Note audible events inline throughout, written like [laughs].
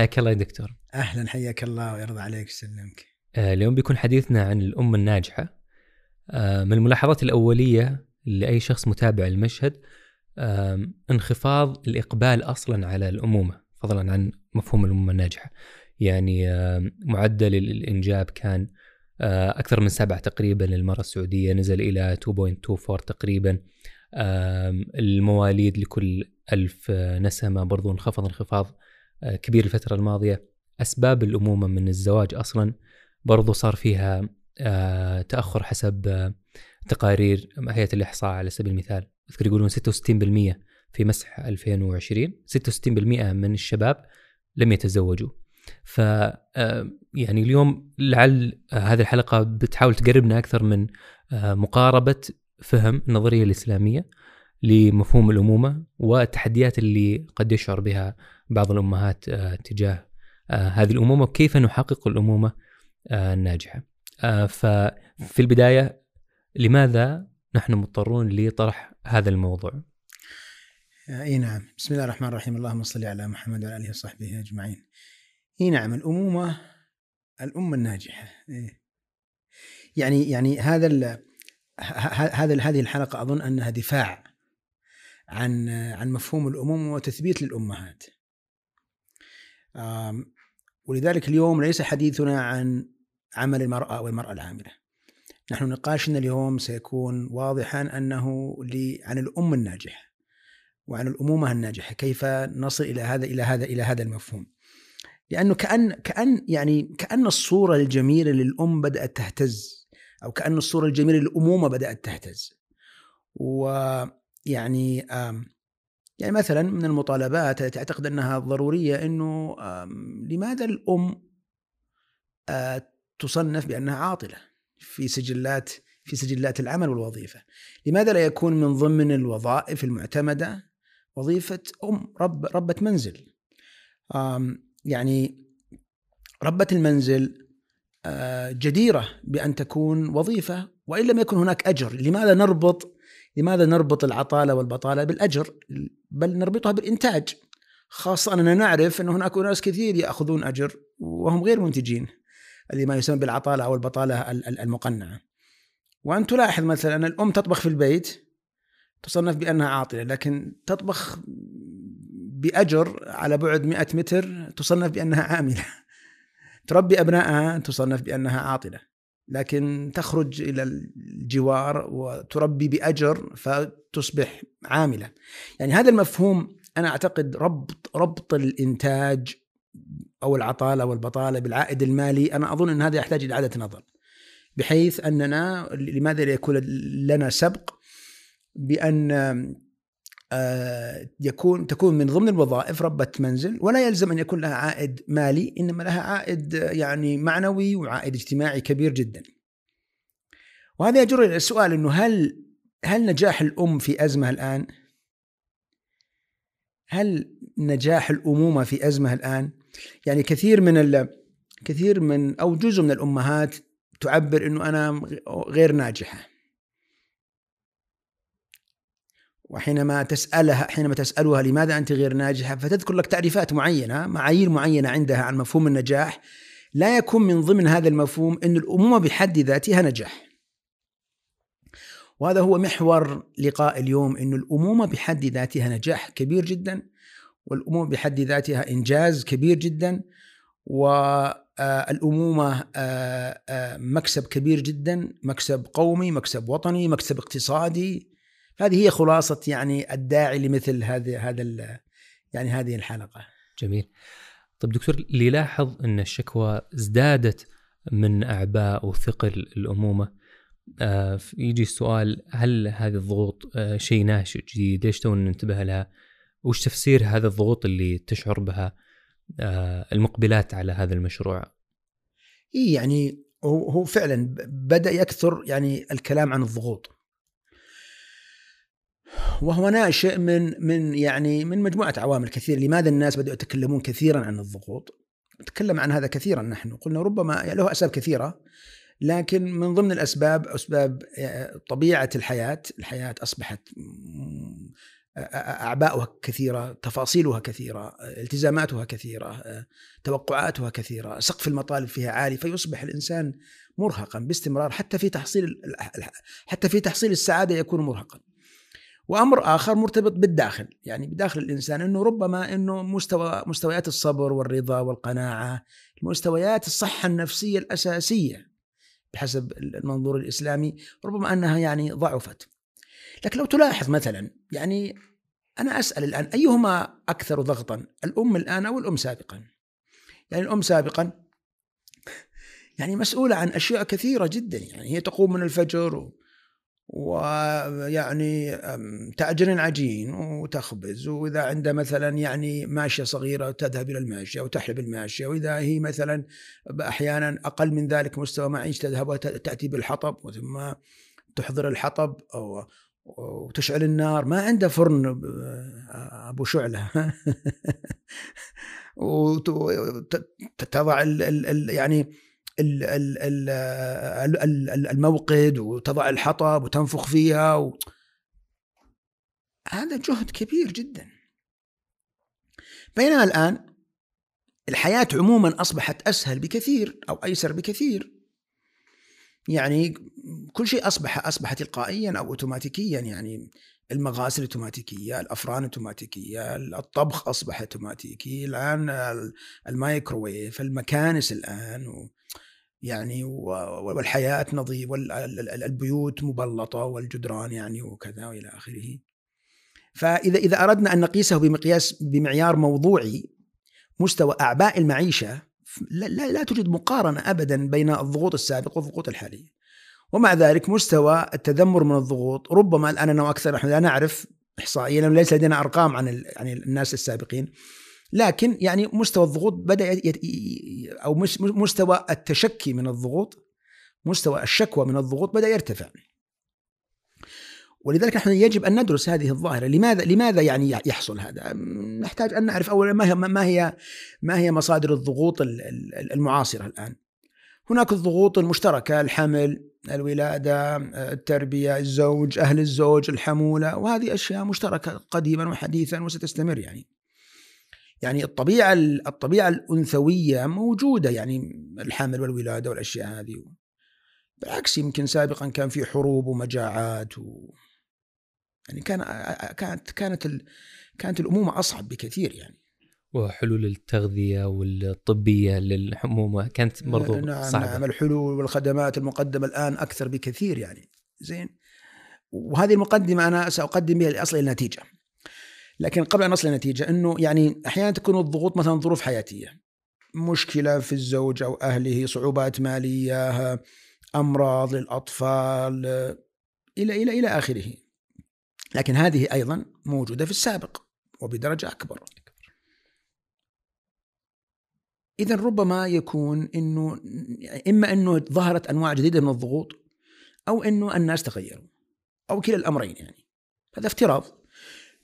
حياك الله يا دكتور. أهلا حياك الله ويرضى عليك ويسلمك آه، اليوم بيكون حديثنا عن الأم الناجحة. آه، من الملاحظات الأولية لأي شخص متابع المشهد انخفاض الإقبال أصلا على الأمومة فضلا عن مفهوم الأمومة الناجحة. يعني معدل الإنجاب كان آه، أكثر من سبعة تقريبا للمرأة السعودية نزل إلى 2.24 تقريبا. المواليد لكل ألف نسمة برضو انخفض انخفاض كبير الفترة الماضية أسباب الأمومة من الزواج أصلا. برضو صار فيها آه، تأخر حسب آه، تقارير هيئة الإحصاء على سبيل المثال. أذكر يقولون 66% في مسح 2020 66% من الشباب لم يتزوجوا. ف آه، يعني اليوم لعل آه، هذه الحلقة بتحاول تقربنا أكثر من آه، مقاربة فهم النظرية الإسلامية لمفهوم الأمومة والتحديات اللي قد يشعر بها بعض الأمهات آه، تجاه آه، هذه الأمومة وكيف نحقق الأمومة آه، الناجحة. آه، ففي البداية لماذا نحن مضطرون لطرح هذا الموضوع؟ إي نعم. بسم الله الرحمن الرحيم. اللهم صل على محمد وعلى آله وصحبه أجمعين. إي نعم الأمومة الأمة الناجحة. يعني يعني هذا ال هذا هذه الحلقة أظن أنها دفاع عن عن مفهوم الأمومة وتثبيت للأمهات. ولذلك اليوم ليس حديثنا عن عمل المرأة أو المراه العاملة. نحن نقاشنا اليوم سيكون واضحا أنه ل- عن الأم الناجحة وعن الأمومة الناجحة. كيف نصل إلى هذا إلى هذا إلى هذا المفهوم؟ لأنه كأن كأن يعني كأن الصورة الجميلة للأم بدأت تهتز أو كأن الصورة الجميلة للأمومة بدأت تهتز. ويعني آم، يعني مثلا من المطالبات التي أعتقد أنها ضرورية إنه لماذا الأم تصنف بأنها عاطلة في سجلات في سجلات العمل والوظيفة؟ لماذا لا يكون من ضمن الوظائف المعتمدة وظيفة أم رب ربة منزل؟ يعني ربة المنزل جديرة بأن تكون وظيفة وإن لم يكن هناك أجر لماذا نربط لماذا نربط العطالة والبطالة بالأجر؟ بل نربطها بالإنتاج. خاصة أننا نعرف أن هناك ناس كثير يأخذون أجر وهم غير منتجين اللي ما يسمى بالعطالة أو البطالة ال- ال- المقنعة. وأن تلاحظ مثلا أن الأم تطبخ في البيت تصنف بأنها عاطلة لكن تطبخ بأجر على بعد 100 متر تصنف بأنها عاملة. تربي أبنائها تصنف بأنها عاطلة. لكن تخرج إلى الجوار وتربي بأجر فتصبح عامله يعني هذا المفهوم أنا أعتقد ربط ربط الإنتاج أو العطالة والبطاله بالعائد المالي أنا أظن أن هذا يحتاج إلى اعاده نظر. بحيث أننا لماذا لا يكون لنا سبق بأن يكون تكون من ضمن الوظائف ربة منزل ولا يلزم أن يكون لها عائد مالي إنما لها عائد آه، يعني معنوي وعائد اجتماعي كبير جدا. وهذا يجر إلى السؤال إنه هل هل نجاح الأم في أزمة الآن؟ هل نجاح الأمومة في أزمة الآن؟ يعني كثير من كثير من أو جزء من الأمهات تعبر إنه أنا غير ناجحة. وحينما تسألها حينما تسألها لماذا أنت غير ناجحة فتذكر لك تعريفات معينة معايير معينة عندها عن مفهوم النجاح. لا يكون من ضمن هذا المفهوم أن الأمومة بحد ذاتها نجاح. وهذا هو محور لقاء اليوم أن الأمومة بحد ذاتها نجاح كبير جدا والأمومة بحد ذاتها إنجاز كبير جدا والأمومة مكسب كبير جدا مكسب قومي مكسب وطني مكسب اقتصادي هذه هي خلاصة يعني الداعي لمثل هذه هذا يعني هذه الحلقة. جميل. طيب دكتور اللي يلاحظ أن الشكوى ازدادت من أعباء وثقل الأمومة. آه، يجي السؤال هل هذه الضغوط آه، شيء ناشئ جديد؟ ليش تونا ننتبه لها؟ وش تفسير هذا الضغوط اللي تشعر بها آه، المقبلات على هذا المشروع؟ إيه يعني هو هو فعلا ب- بدأ يكثر يعني الكلام عن الضغوط. وهو ناشئ من من يعني من مجموعة عوامل كثير لماذا الناس بدأوا يتكلمون كثيرا عن الضغوط؟ نتكلم عن هذا كثيرا نحن. قلنا ربما يعني له أسباب كثيرة لكن من ضمن الأسباب أسباب آه، طبيعة الحياة الحياة أصبحت م- أعباؤها كثيرة، تفاصيلها كثيرة، التزاماتها كثيرة، توقعاتها كثيرة، سقف المطالب فيها عالي فيصبح الإنسان مرهقا باستمرار حتى في تحصيل حتى في تحصيل السعادة يكون مرهقا. وأمر آخر مرتبط بالداخل، يعني بداخل الإنسان إنه ربما إنه مستوى مستويات الصبر والرضا والقناعة، مستويات الصحة النفسية الأساسية بحسب المنظور الإسلامي ربما أنها يعني ضعفت. لكن لو تلاحظ مثلا يعني أنا أسأل الآن أيهما أكثر ضغطا الأم الآن أو الأم سابقا؟ يعني الأم سابقا [laughs] يعني مسؤولة عن أشياء كثيرة جدا يعني هي تقوم من الفجر ويعني تأجر عجين وتخبز وإذا عندها مثلا يعني ماشية صغيرة تذهب إلى الماشية وتحلب الماشية وإذا هي مثلا أحيانا أقل من ذلك مستوى معيش تذهب وتأتي بالحطب ثم تحضر الحطب أو وتشعل النار. ما عنده فرن أبو شعلة. [laughs] وتضع يعني الموقد وتضع الحطب وتنفخ فيها و... هذا جهد كبير جدا. بينما الآن الحياة عموما أصبحت أسهل بكثير أو أيسر بكثير. يعني كل شيء أصبح أصبح تلقائيا أو أوتوماتيكيا. يعني المغاسل أوتوماتيكية، الأفران أوتوماتيكية، الطبخ أصبح أوتوماتيكي، الآن المايكروويف، المكانس الآن يعني والحياة نظيف والبيوت مبلطة والجدران يعني وكذا وإلى آخره. فإذا إذا أردنا أن نقيسه بمقياس بمعيار موضوعي مستوى أعباء المعيشة لا, لا, لا توجد مقارنة أبدا بين الضغوط السابقة والضغوط الحالية. ومع ذلك مستوى التذمر من الضغوط ربما الآن أنا وأكثر نحن لا نعرف إحصائيا ليس لدينا أرقام عن عن الناس السابقين لكن يعني مستوى الضغوط بدأ أو مستوى التشكي من الضغوط مستوى الشكوى من الضغوط بدأ يرتفع. ولذلك نحن يجب أن ندرس هذه الظاهرة. لماذا لماذا يعني يحصل هذا؟ نحتاج أن نعرف اولا ما هي ما هي ما هي مصادر الضغوط المعاصرة الآن. هناك الضغوط المشتركة الحمل الولادة التربية الزوج أهل الزوج الحمولة وهذه أشياء مشتركة قديما وحديثا وستستمر يعني. يعني الطبيعة الطبيعة الأنثوية موجودة يعني الحمل والولادة والأشياء هذه بالعكس يمكن سابقا كان في حروب ومجاعات و يعني كان كانت كانت كانت الأمومة أصعب بكثير يعني. وحلول التغذية والطبية للأمومة كانت برضو نعم صعبة. نعم الحلول والخدمات المقدمة الآن أكثر بكثير يعني زين. وهذه المقدمة أنا سأقدم بها لأصل النتيجة لكن قبل أن نصل النتيجه إنه يعني أحيانا تكون الضغوط مثلا ظروف حياتية. مشكلة في الزوج أو أهله صعوبات مالية أمراض للأطفال إلى إلى إلى آخره. لكن هذه أيضا موجودة في السابق وبدرجة أكبر. اذا ربما يكون إنه إما إنه ظهرت أنواع جديدة من الضغوط أو إنه الناس تغيروا أو كلا الأمرين يعني. هذا افتراض.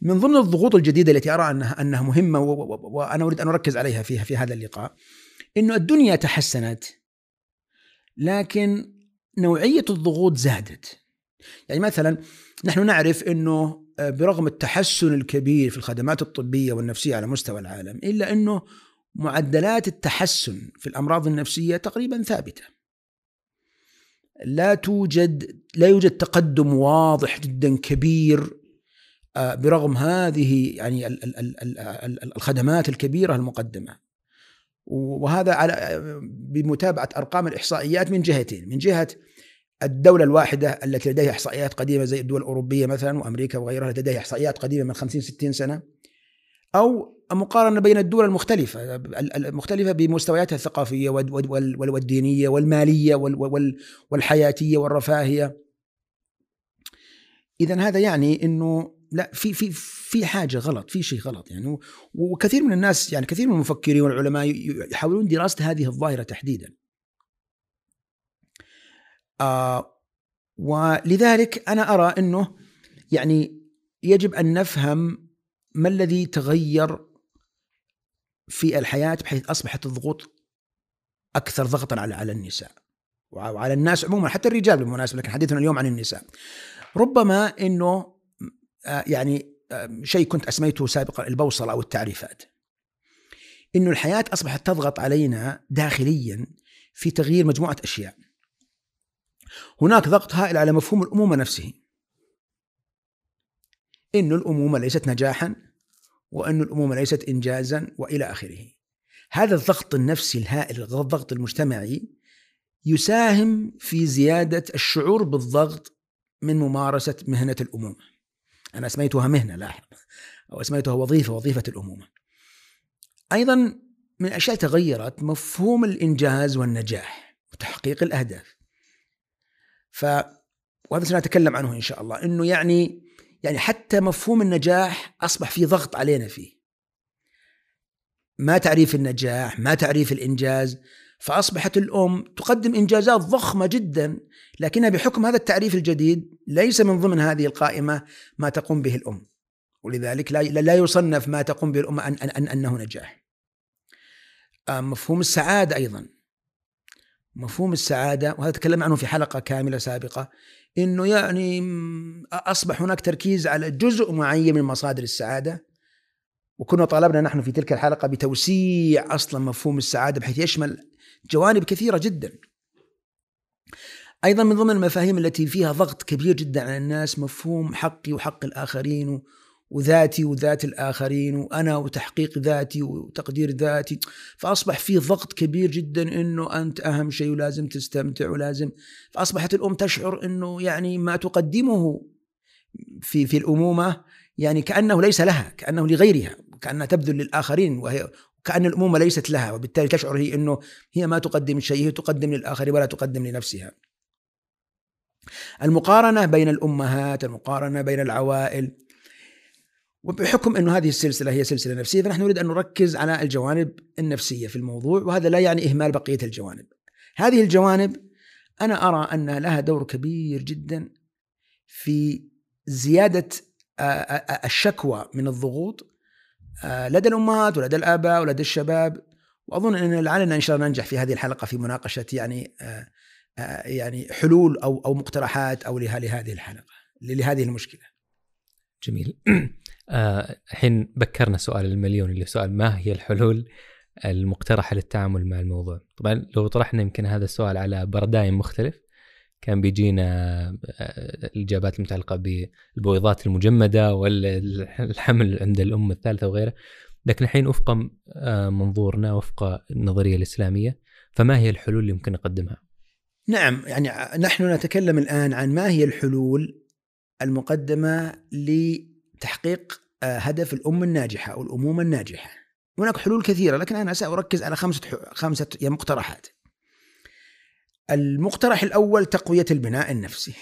من ضمن الضغوط الجديدة التي أرى انها أنها مهمة وأنا أريد أن أركز عليها فيها في هذا اللقاء إنه الدنيا تحسنت لكن نوعية الضغوط زادت. يعني مثلا نحن نعرف إنه برغم التحسن الكبير في الخدمات الطبية والنفسية على مستوى العالم إلا إنه معدلات التحسن في الأمراض النفسية تقريبا ثابتة. لا توجد لا يوجد تقدم واضح جدا كبير آه، برغم هذه يعني الخدمات الكبيرة المقدمة. وهذا على بمتابعة أرقام الإحصائيات من جهتين. من جهة الدولة الواحدة التي لديها إحصائيات قديمة زي الدول الأوروبية مثلا وأمريكا وغيرها لديها إحصائيات قديمة من 50 60 سنة أو مقارنة بين الدول المختلفة المختلفة بمستوياتها الثقافية والدينية والمالية والحياتية والرفاهية. إذا هذا يعني أنه لا في في في حاجة غلط في شيء غلط يعني. وكثير من الناس يعني كثير من المفكرين والعلماء يحاولون دراسة هذه الظاهرة تحديدا. آه ولذلك أنا أرى إنه يعني يجب أن نفهم ما الذي تغير في الحياة بحيث أصبحت الضغوط أكثر ضغطا على على النساء وعلى الناس عموما حتى الرجال بالمناسبة لكن حديثنا اليوم عن النساء. ربما إنه يعني شيء كنت أسميته سابقا البوصلة أو التعريفات. إنه الحياة أصبحت تضغط علينا داخليا في تغيير مجموعة أشياء. هناك ضغط هائل على مفهوم الأمومة نفسه. إنه الأمومة ليست نجاحا وان الأمومة ليست انجازا وإلى آخره. هذا الضغط النفسي الهائل الضغط المجتمعي يساهم في زيادة الشعور بالضغط من ممارسة مهنة الأمومة. أنا أسميتها مهنة لاحظ. أو أسميتها وظيفة وظيفة الأمومة. أيضا من الاشياء تغيرت مفهوم الإنجاز والنجاح وتحقيق الأهداف. ف وهذا سنتكلم عنه إن شاء الله. إنه يعني يعني حتى مفهوم النجاح أصبح في ضغط علينا فيه. ما تعريف النجاح ما تعريف الإنجاز فأصبحت الأم تقدم إنجازات ضخمة جدا لكنها بحكم هذا التعريف الجديد ليس من ضمن هذه القائمة ما تقوم به الأم. ولذلك لا لا يصنف ما تقوم به الامه أن أن أنه نجاح. آه، مفهوم السعادة أيضا. مفهوم السعادة وهذا تكلمنا عنه في حلقة كاملة سابقة إنه يعني أصبح هناك تركيز على جزء معين من مصادر السعادة. وكنا طالبنا نحن في تلك الحلقة بتوسيع أصلا مفهوم السعادة بحيث يشمل جوانب كثيرة جدا. أيضا من ضمن المفاهيم التي فيها ضغط كبير جدا على الناس مفهوم حقي وحق الآخرين وذاتي وذات الآخرين وأنا وتحقيق ذاتي وتقدير ذاتي فأصبح في ضغط كبير جدا إنه أنت أهم شيء ولازم تستمتع ولازم فأصبحت الأم تشعر إنه يعني ما تقدمه في في الأمومة يعني كأنه ليس لها كأنه لغيرها كأنها تبذل للآخرين وهي كأن الأمومة ليست لها وبالتالي تشعر هي إنه هي ما تقدم شيء هي تقدم للاخرين ولا تقدم لنفسها المقارنة بين الأمهات المقارنة بين العوائل وبحكم إنه هذه السلسلة هي سلسلة نفسية فنحن نريد أن نركز على الجوانب النفسية في الموضوع وهذا لا يعني إهمال بقية الجوانب. هذه الجوانب أنا أرى أن لها دور كبير جدا في زيادة الشكوى من الضغوط لدى الأمهات ولدى الآباء ولدى الشباب وأظن إن لعلنا إن شاء الله ننجح في هذه الحلقة في مناقشة يعني يعني حلول أو أو مقترحات أو لهذه الحلقة لهذه المشكلة. جميل. [clears throat] آه، الحين بكرنا سؤال المليون اللي سؤال ما هي الحلول المقترحة للتعامل مع الموضوع طبعا لو طرحنا يمكن هذا السؤال على بارادايم مختلف كان بيجينا آه، الإجابات المتعلقة بالبويضات المجمدة والحمل عند الأم الثالثة وغيره. لكن الحين وفق آه، منظورنا وفق النظرية الإسلامية فما هي الحلول اللي ممكن نقدمها؟ نعم يعني نحن نتكلم الآن عن ما هي الحلول المقدمة تحقيق آه، هدف الأم الناجحة أو الأمومة الناجحة. هناك حلول كثيرة لكن أنا سأركز على خمسة خمسة مقترحات. المقترح الأول تقوية البناء النفسي.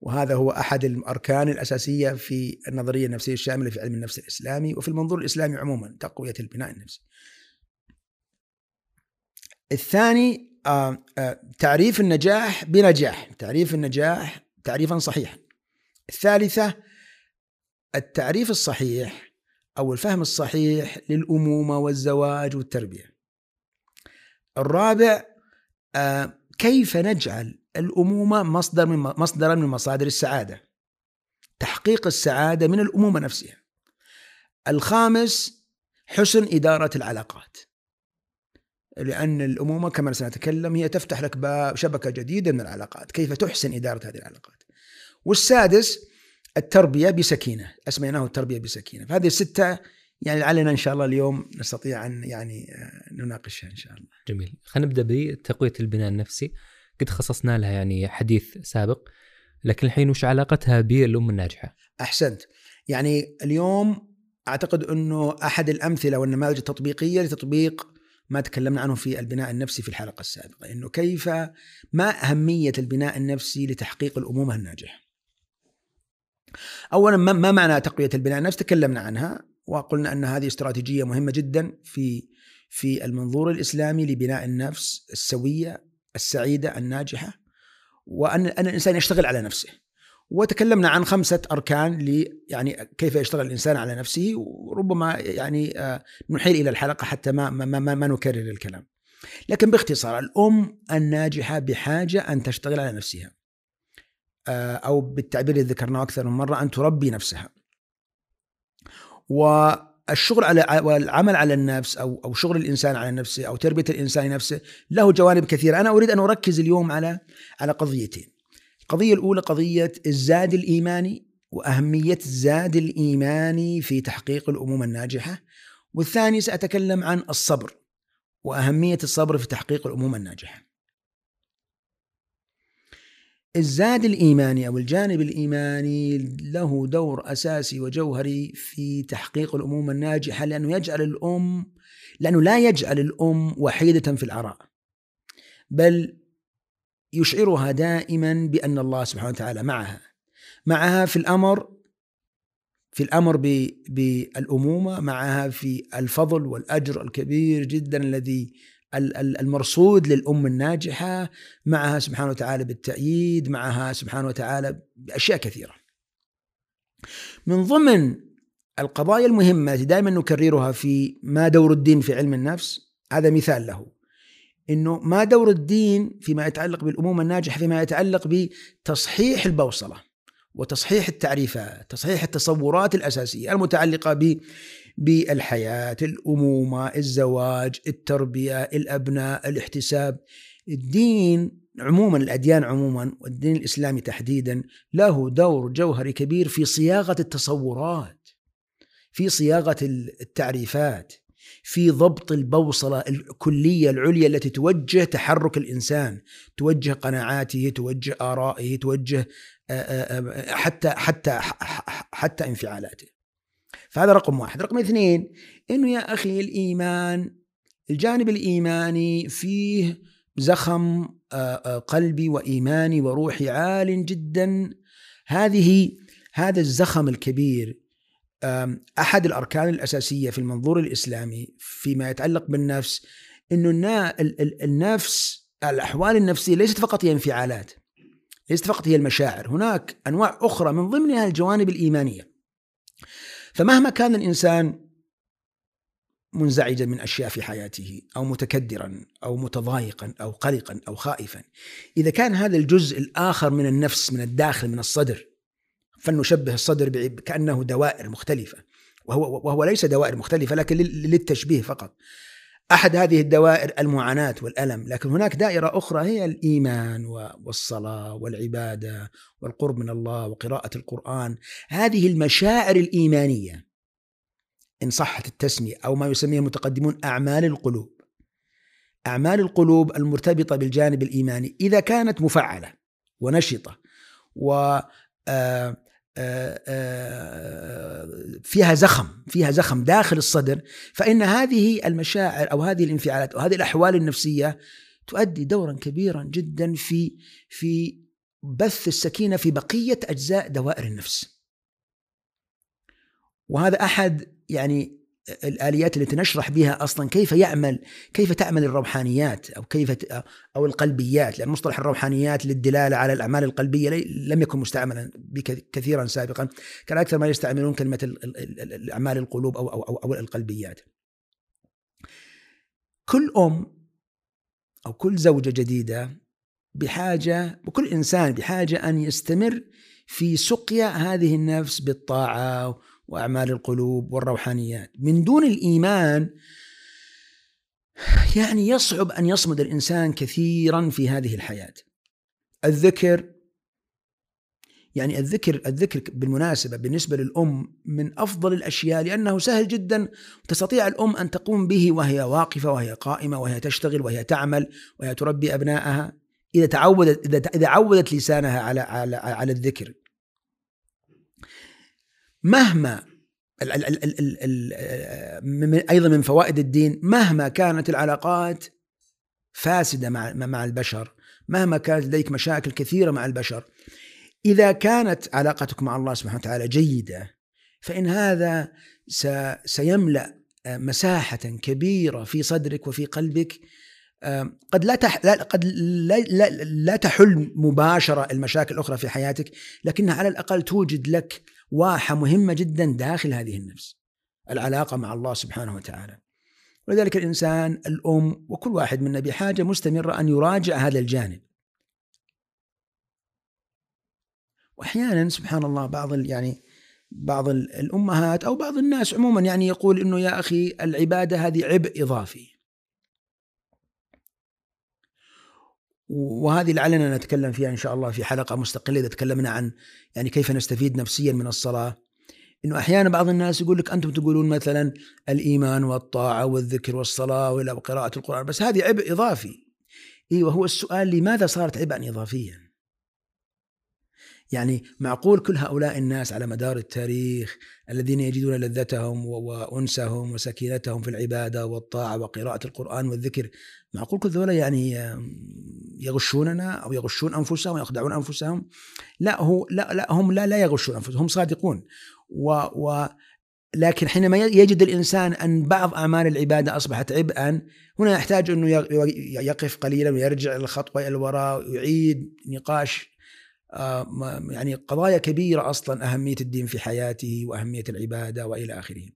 وهذا هو أحد الأركان الأساسية في النظرية النفسية الشاملة في علم النفس الإسلامي وفي المنظور الإسلامي عموما تقوية البناء النفسي. الثاني آه، آه، تعريف النجاح بنجاح تعريف النجاح تعريفا صحيحا. الثالثة التعريف الصحيح أو الفهم الصحيح للأمومة والزواج والتربية. الرابع كيف نجعل الأمومة مصدر من مصدرا من مصادر السعادة. تحقيق السعادة من الأمومة نفسها. الخامس حسن إدارة العلاقات. لأن الأمومة كما سنتكلم هي تفتح لك باب شبكة جديدة من العلاقات كيف تحسن إدارة هذه العلاقات والسادس التربية بسكينة أسميناه التربية بسكينة فهذه الستة يعني لعلنا إن شاء الله اليوم نستطيع أن يعني آه، نناقشها إن شاء الله. جميل. خلينا نبدأ بتقوية البناء النفسي. قد خصصنا لها يعني حديث سابق لكن الحين وش علاقتها بالأم الناجحة؟ أحسنت. يعني اليوم أعتقد أنه أحد الأمثلة والنماذج التطبيقية لتطبيق ما تكلمنا عنه في البناء النفسي في الحلقة السابقة أنه كيف ما أهمية البناء النفسي لتحقيق الأمومة الناجحة؟ اولا ما معنى تقوية البناء النفسي؟ تكلمنا عنها. وقلنا أن هذه استراتيجية مهمة جدا في في المنظور الإسلامي لبناء النفس السوية السعيدة الناجحة وأن أن الإنسان يشتغل على نفسه وتكلمنا عن خمسة أركان ل يعني كيف يشتغل الإنسان على نفسه وربما يعني آه، نحيل إلى الحلقة حتى ما ما ما, ما نكرر الكلام. لكن باختصار الأم الناجحة بحاجة أن تشتغل على نفسها. آه، أو بالتعبير اللي ذكرناه أكثر من مرة أن تربي نفسها. والشغل على والعمل على النفس أو أو شغل الإنسان على نفسه أو تربية الإنسان نفسه له جوانب كثيرة، أنا أريد أن أركز اليوم على على قضيتين. القضية الأولى قضية الزاد الإيماني وأهمية الزاد الإيماني في تحقيق الأمومة الناجحة. والثاني سأتكلم عن الصبر وأهمية الصبر في تحقيق الأمومة الناجحة. الزاد الإيماني أو الجانب الإيماني له دور أساسي وجوهري في تحقيق الامومه الناجحة لأنه يجعل الأم لأنه لا يجعل الأم وحيدة في العراء بل يشعرها دائما بأن الله سبحانه وتعالى معها. معها في الأمر في الأمر بالأمومة معها في الفضل والأجر الكبير جدا الذي المرصود للأم الناجحة معها سبحانه وتعالى بالتأييد معها سبحانه وتعالى بأشياء كثيرة. من ضمن القضايا المهمة التي دائما نكررها في ما دور الدين في علم النفس هذا مثال له. إنه ما دور الدين فيما يتعلق بالأمومة الناجحة فيما يتعلق بتصحيح البوصلة وتصحيح التعريفات، تصحيح التصورات الأساسية المتعلقة بالحياة الأمومة الزواج التربية الأبناء الاحتساب. الدين عموما الأديان عموما والدين الإسلامي تحديدا له دور جوهري كبير في صياغة التصورات في صياغة التعريفات في ضبط البوصلة الكلية العليا التي توجه تحرك الإنسان توجه قناعاته توجه آرائه توجه حتى حتى حتى انفعالاته. فهذا رقم واحد. رقم اثنين إنه يا أخي الإيمان الجانب الإيماني فيه زخم قلبي وإيماني وروحي عال جدا. هذه هذا الزخم الكبير أحد الأركان الأساسية في المنظور الإسلامي فيما يتعلق بالنفس إنه النفس الأحوال النفسية ليست فقط هي انفعالات ليست فقط هي المشاعر. هناك أنواع أخرى من ضمنها الجوانب الإيمانية. فمهما كان الإنسان منزعجا من أشياء في حياته أو متكدرا أو متضايقا أو قلقا أو خائفا إذا كان هذا الجزء الآخر من النفس من الداخل من الصدر فلنشبه الصدر كأنه دوائر مختلفة وهو وهو ليس دوائر مختلفة لكن للتشبيه فقط. أحد هذه الدوائر المعاناة والألم لكن هناك دائرة أخرى هي الإيمان والصلاة والعبادة والقرب من الله وقراءة القرآن. هذه المشاعر الإيمانية إن صحت التسمية أو ما يسميه المتقدمون أعمال القلوب. أعمال القلوب المرتبطة بالجانب الإيماني إذا كانت مفعلة ونشطة و آه، فيها زخم فيها زخم داخل الصدر فإن هذه المشاعر أو هذه الانفعالات أو هذه الأحوال النفسية تؤدي دورا كبيرا جدا في في بث السكينة في بقية أجزاء دوائر النفس. وهذا أحد يعني الآليات التي نشرح بها أصلا كيف يعمل كيف تعمل الروحانيات أو كيف أو القلبيات لأن مصطلح الروحانيات للدلالة على الأعمال القلبية لم يكن مستعملا كثيرا سابقا كان أكثر ما يستعملون كلمة الأعمال القلوب أو أو أو, أو القلبيات. كل أم أو كل زوجة جديدة بحاجة وكل إنسان بحاجة أن يستمر في سقيا هذه النفس بالطاعة وأعمال القلوب والروحانيات. من دون الإيمان يعني يصعب أن يصمد الإنسان كثيرا في هذه الحياة. الذكر يعني الذكر الذكر بالمناسبة بالنسبة للأم من أفضل الأشياء لأنه سهل جدا. تستطيع الأم أن تقوم به وهي واقفة وهي قائمة وهي تشتغل وهي تعمل وهي تربي أبنائها. إذا تعودت إذا اذا عودت لسانها على على على الذكر مهما ال ال ال ال ال أيضا من فوائد الدين مهما كانت العلاقات فاسدة مع مع البشر مهما كانت لديك مشاكل كثيرة مع البشر. إذا كانت علاقتك مع الله سبحانه وتعالى جيدة فإن هذا سيملأ مساحة كبيرة في صدرك وفي قلبك قد لا, تح... لا قد لا, لا, لا تحل مباشرة المشاكل الأخرى في حياتك لكنها على الأقل توجد لك واحة مهمة جدا داخل هذه النفس العلاقة مع الله سبحانه وتعالى. ولذلك الإنسان الأم وكل واحد منا بحاجة مستمرة أن يراجع هذا الجانب. وأحيانا سبحان الله بعض يعني بعض الأمهات أو بعض الناس عموما يعني يقول إنه يا أخي العبادة هذه عبء إضافي. وهذه لعلنا نتكلم فيها إن شاء الله في حلقة مستقلة إذا تكلمنا عن يعني كيف نستفيد نفسيا من الصلاة إنه أحيانا بعض الناس يقول لك أنتم تقولون مثلا الإيمان والطاعة والذكر والصلاة وإلى قراءة القرآن بس هذه عبء إضافي أيوه هو السؤال لماذا صارت عبئا اضافيا؟ يعني معقول كل هؤلاء الناس على مدار التاريخ الذين يجدون لذتهم وأنسهم وسكينتهم في العبادة والطاعة وقراءة القرآن والذكر معقول كل ذولا يعني يغشوننا أو يغشون أنفسهم ويخدعون أنفسهم؟ لا هو لا لا هم لا لا يغشون أنفسهم هم صادقون. و, و لكن حينما يجد الإنسان أن بعض أعمال العبادة أصبحت عبئا هنا يحتاج أنه يقف قليلا ويرجع الخطوه إلى الوراء ويعيد نقاش يعني قضايا كبيرة أصلا أهمية الدين في حياته وأهمية العبادة وإلى آخره.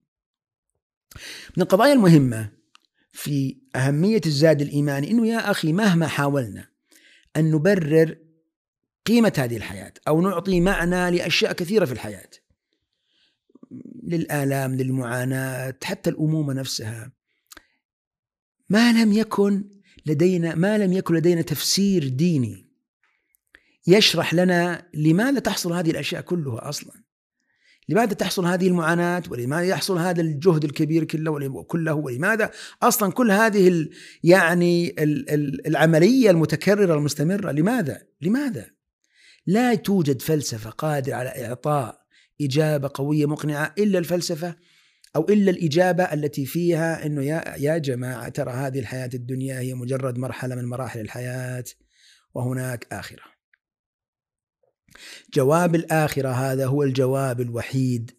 من القضايا المهمة في أهمية الزاد الإيماني إنه يا أخي مهما حاولنا أن نبرر قيمة هذه الحياة أو نعطي معنى لأشياء كثيرة في الحياة للآلام للمعاناة حتى الأمومة نفسها ما لم يكن لدينا ما لم يكن لدينا تفسير ديني يشرح لنا لماذا تحصل هذه الأشياء كلها أصلا. لماذا تحصل هذه المعاناة؟ ولماذا يحصل هذا الجهد الكبير كله؟ كله؟ ولماذا أصلا كل هذه يعني العملية المتكررة المستمرة؟ لماذا؟ لماذا؟ لا توجد فلسفة قادرة على إعطاء إجابة قوية مقنعة إلا الفلسفة أو إلا الإجابة التي فيها أنه يا, يا جماعة ترى هذه الحياة الدنيا هي مجرد مرحلة من مراحل الحياة وهناك آخرة. جواب الآخرة هذا هو الجواب الوحيد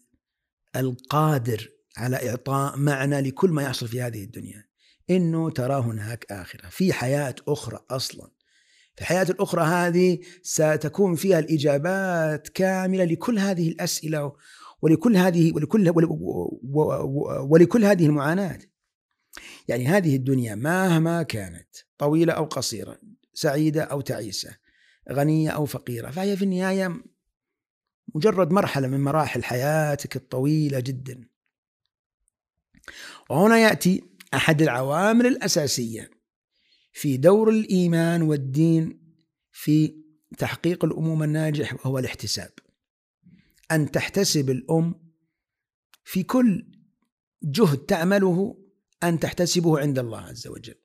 القادر على إعطاء معنى لكل ما يحصل في هذه الدنيا. إنه ترى هناك آخرة في حياة أخرى أصلا. في الحياة الأخرى هذه ستكون فيها الإجابات كاملة لكل هذه الأسئلة ولكل هذه ولكل ولكل هذه المعاناة. يعني هذه الدنيا مهما كانت طويلة أو قصيرة سعيدة أو تعيسة غنية أو فقيرة فهي في النهاية مجرد مرحلة من مراحل حياتك الطويلة جدا وهنا يأتي أحد العوامل الأساسية في دور الإيمان والدين في تحقيق الأمومة الناجح وهو الاحتساب. أن تحتسب الأم في كل جهد تعمله أن تحتسبه عند الله عز وجل.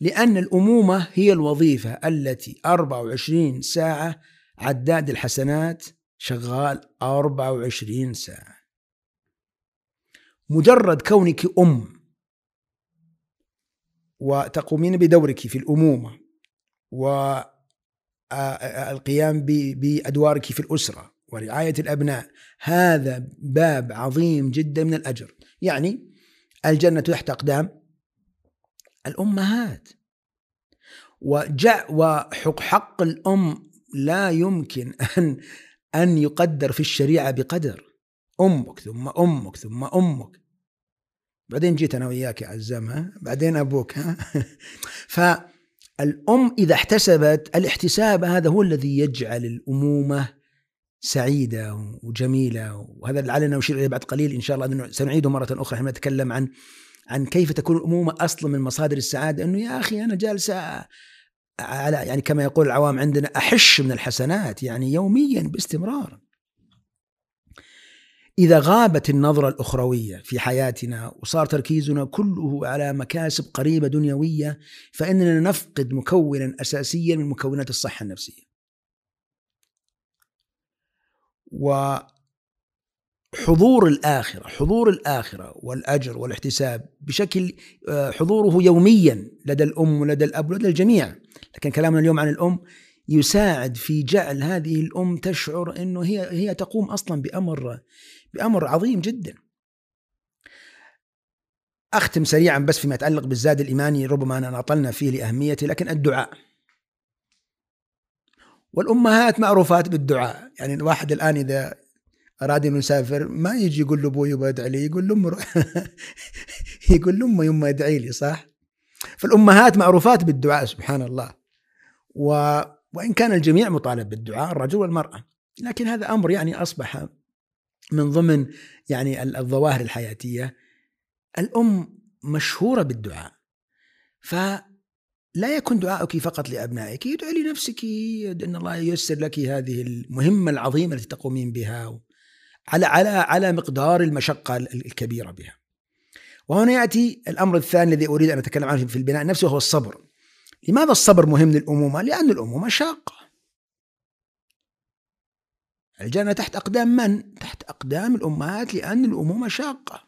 لأن الأمومة هي الوظيفة التي 24 ساعة عداد الحسنات شغال 24 ساعة. مجرد كونك أم وتقومين بدورك في الأمومة والقيام بأدوارك في الأسرة ورعاية الأبناء هذا باب عظيم جدا من الأجر يعني الجنة تحت أقدام الأمهات. وجع وحق حق الأم لا يمكن أن أن يقدر في الشريعة بقدر. أمك ثم أمك ثم أمك. بعدين جيت أنا وياك يا عزام ها؟ بعدين أبوك ها؟ [laughs] فالأم إذا احتسبت الاحتساب هذا هو الذي يجعل الأمومة سعيدة وجميلة وهذا لعلنا نشير إليه بعد قليل إن شاء الله سنعيده مرة أخرى حين نتكلم عن عن كيف تكون الأمومة أصلا من مصادر السعادة إنه يا أخي أنا جالسه على يعني كما يقول العوام عندنا أحش من الحسنات يعني يوميا باستمرار. إذا غابت النظرة الأخروية في حياتنا وصار تركيزنا كله على مكاسب قريبة دنيوية فإننا نفقد مكونا أساسيا من مكونات الصحة النفسية. وحضور الآخرة حضور الآخرة والأجر والاحتساب بشكل آه، حضوره يوميا لدى الأم ولدى الأب ولدى الجميع. لكن كلامنا اليوم عن الأم يساعد في جعل هذه الأم تشعر أنه هي هي تقوم أصلا بأمر بأمر عظيم جدا. أختم سريعا بس فيما يتعلق بالزاد الإيماني ربما أنا أطلنا فيه لأهميته لكن الدعاء. والأمهات معروفات بالدعاء. يعني الواحد الآن إذا أراد أن يسافر ما يجي يقول له أبوي يبغى يدعي لي يقول لأمه [laughs] يقول لأمه يما ادعي لي صح؟ فالأمهات معروفات بالدعاء سبحان الله. و... وإن كان الجميع مطالب بالدعاء الرجل والمرأة. لكن هذا أمر يعني أصبح من ضمن يعني الظواهر الحياتية. الأم مشهورة بالدعاء. فلا يكن دعاؤك فقط لأبنائك ادعي لنفسك إن الله ييسر لك هذه المهمة العظيمة التي تقومين بها على على على مقدار المشقة الكبيرة بها. وهنا يأتي الأمر الثاني الذي أريد أن أتكلم عنه في البناء النفسي وهو الصبر. لماذا الصبر مهم للأمومة؟ لأن الأمومة شاقة. الجنة تحت أقدام من؟ تحت أقدام الأمهات لأن الأمومة شاقة.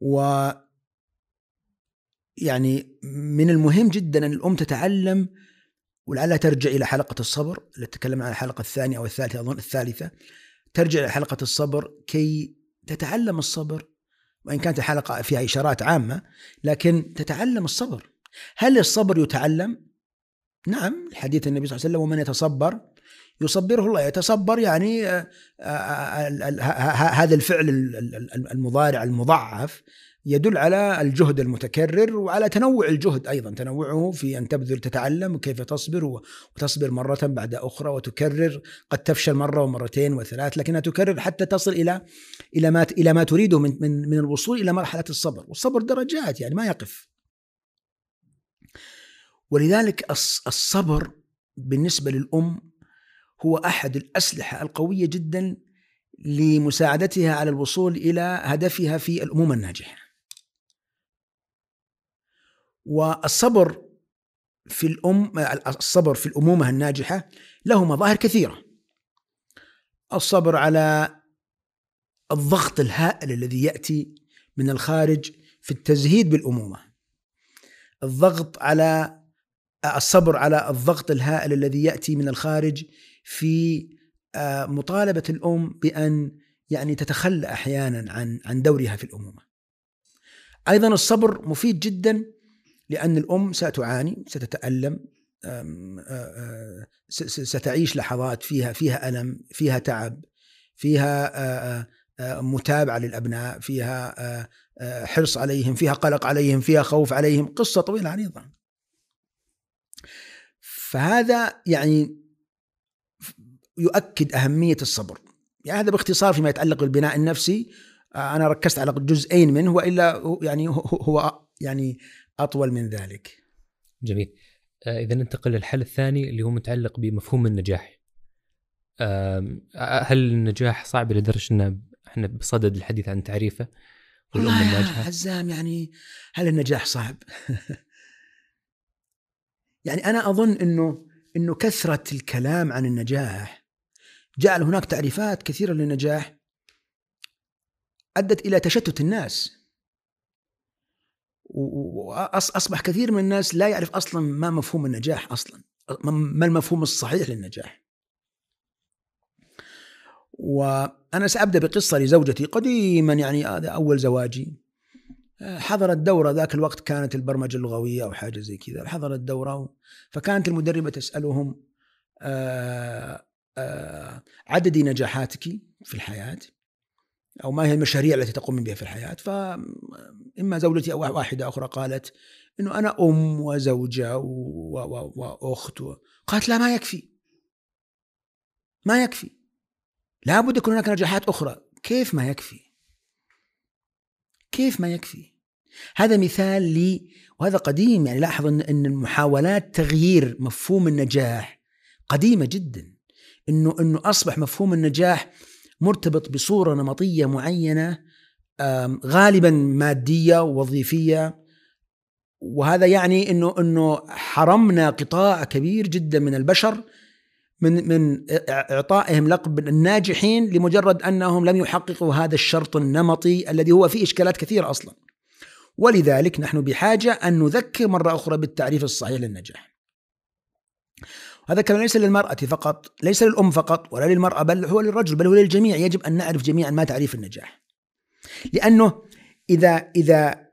و يعني من المهم جدا أن الأم تتعلم ولعلها ترجع إلى حلقه الصبر التي تكلمنا عن الحلقة الثانية أو الثالثه اظن الثالثه ترجع إلى حلقه الصبر كي تتعلم الصبر وان كانت الحلقة فيها اشارات عامه لكن تتعلم الصبر هل الصبر يتعلم؟ نعم الحديث النبي صلى الله عليه وسلم ومن يتصبر يصبره الله يتصبر يعني آه، آه، آه، هذا الفعل المضارع المضعف يدل على الجهد المتكرر وعلى تنوع الجهد أيضا. تنوعه في أن تبذل تتعلم كيف تصبر وتصبر مرة بعد أخرى وتكرر. قد تفشل مرة ومرتين وثلاث لكنها تكرر حتى تصل إلى إلى ما إلى ما تريده من من من الوصول إلى مرحلة الصبر. والصبر درجات يعني ما يقف. ولذلك الصبر بالنسبة للأم هو أحد الأسلحة القوية جدا لمساعدتها على الوصول إلى هدفها في الأمومة الناجحة. والصبر في الأم الصبر في الأمومة الناجحة له مظاهر كثيرة. الصبر على الضغط الهائل الذي يأتي من الخارج في التزهيد بالأمومة. الضغط على الصبر على الضغط الهائل الذي يأتي من الخارج في آه، مطالبة الأم بأن يعني تتخلى أحيانا عن عن دورها في الأمومة. أيضا الصبر مفيد جدا لأن الأم ستعاني ستتألم ستعيش لحظات فيها فيها ألم فيها تعب فيها متابعة للأبناء فيها حرص عليهم فيها قلق عليهم فيها خوف عليهم قصة طويلة عريضة. فهذا يعني يؤكد أهمية الصبر. يعني هذا باختصار فيما يتعلق بالبناء النفسي. أنا ركزت على جزئين منه وإلا يعني هو يعني أطول من ذلك. جميل. آه، إذا ننتقل للحل الثاني اللي هو متعلق بمفهوم النجاح. هل النجاح صعب لدرجة ان إحنا بصدد الحديث عن تعريفه والام الناجحة؟ حزام يعني هل النجاح صعب؟ [laughs] يعني أنا أظن إنه إنه كثرة الكلام عن النجاح جعل هناك تعريفات كثيرة للنجاح أدت إلى تشتت الناس واصبح كثير من الناس لا يعرف أصلا ما مفهوم النجاح أصلا. ما المفهوم الصحيح للنجاح. وأنا سأبدأ بقصة لزوجتي قديما يعني هذا أول زواجي. حضرت دورة ذاك الوقت كانت البرمجة اللغوية أو حاجة زي كذا. حضرت دورة فكانت المدربة تسألهم آه، آه، عددي نجاحاتك في الحياة؟ أو ما هي المشاريع التي تقوم بها في الحياة. فإما زوجتي أو واحدة أخرى قالت أنه أنا أم وزوجة وأخت و... قالت لا ما يكفي. ما يكفي. لابد يكون هناك نجاحات أخرى. كيف ما يكفي؟ كيف ما يكفي؟ هذا مثال لي وهذا قديم. يعني لاحظ أن المحاولات تغيير مفهوم النجاح قديمة جدا. أنه أنه أصبح مفهوم النجاح مرتبط بصورة نمطية معينة غالبا مادية ووظيفيه وهذا يعني إنه إنه حرمنا قطاع كبير جدا من البشر من من إعطائهم لقب الناجحين لمجرد أنهم لم يحققوا هذا الشرط النمطي الذي هو فيه إشكالات كثيرة أصلا. ولذلك نحن بحاجة أن نذكر مرة أخرى بالتعريف الصحيح للنجاح. هذا كلام ليس للمرأة فقط ليس للأم فقط ولا للمرأة بل هو للرجل بل هو للجميع. يجب أن نعرف جميعا ما تعريف النجاح. لأنه إذا إذا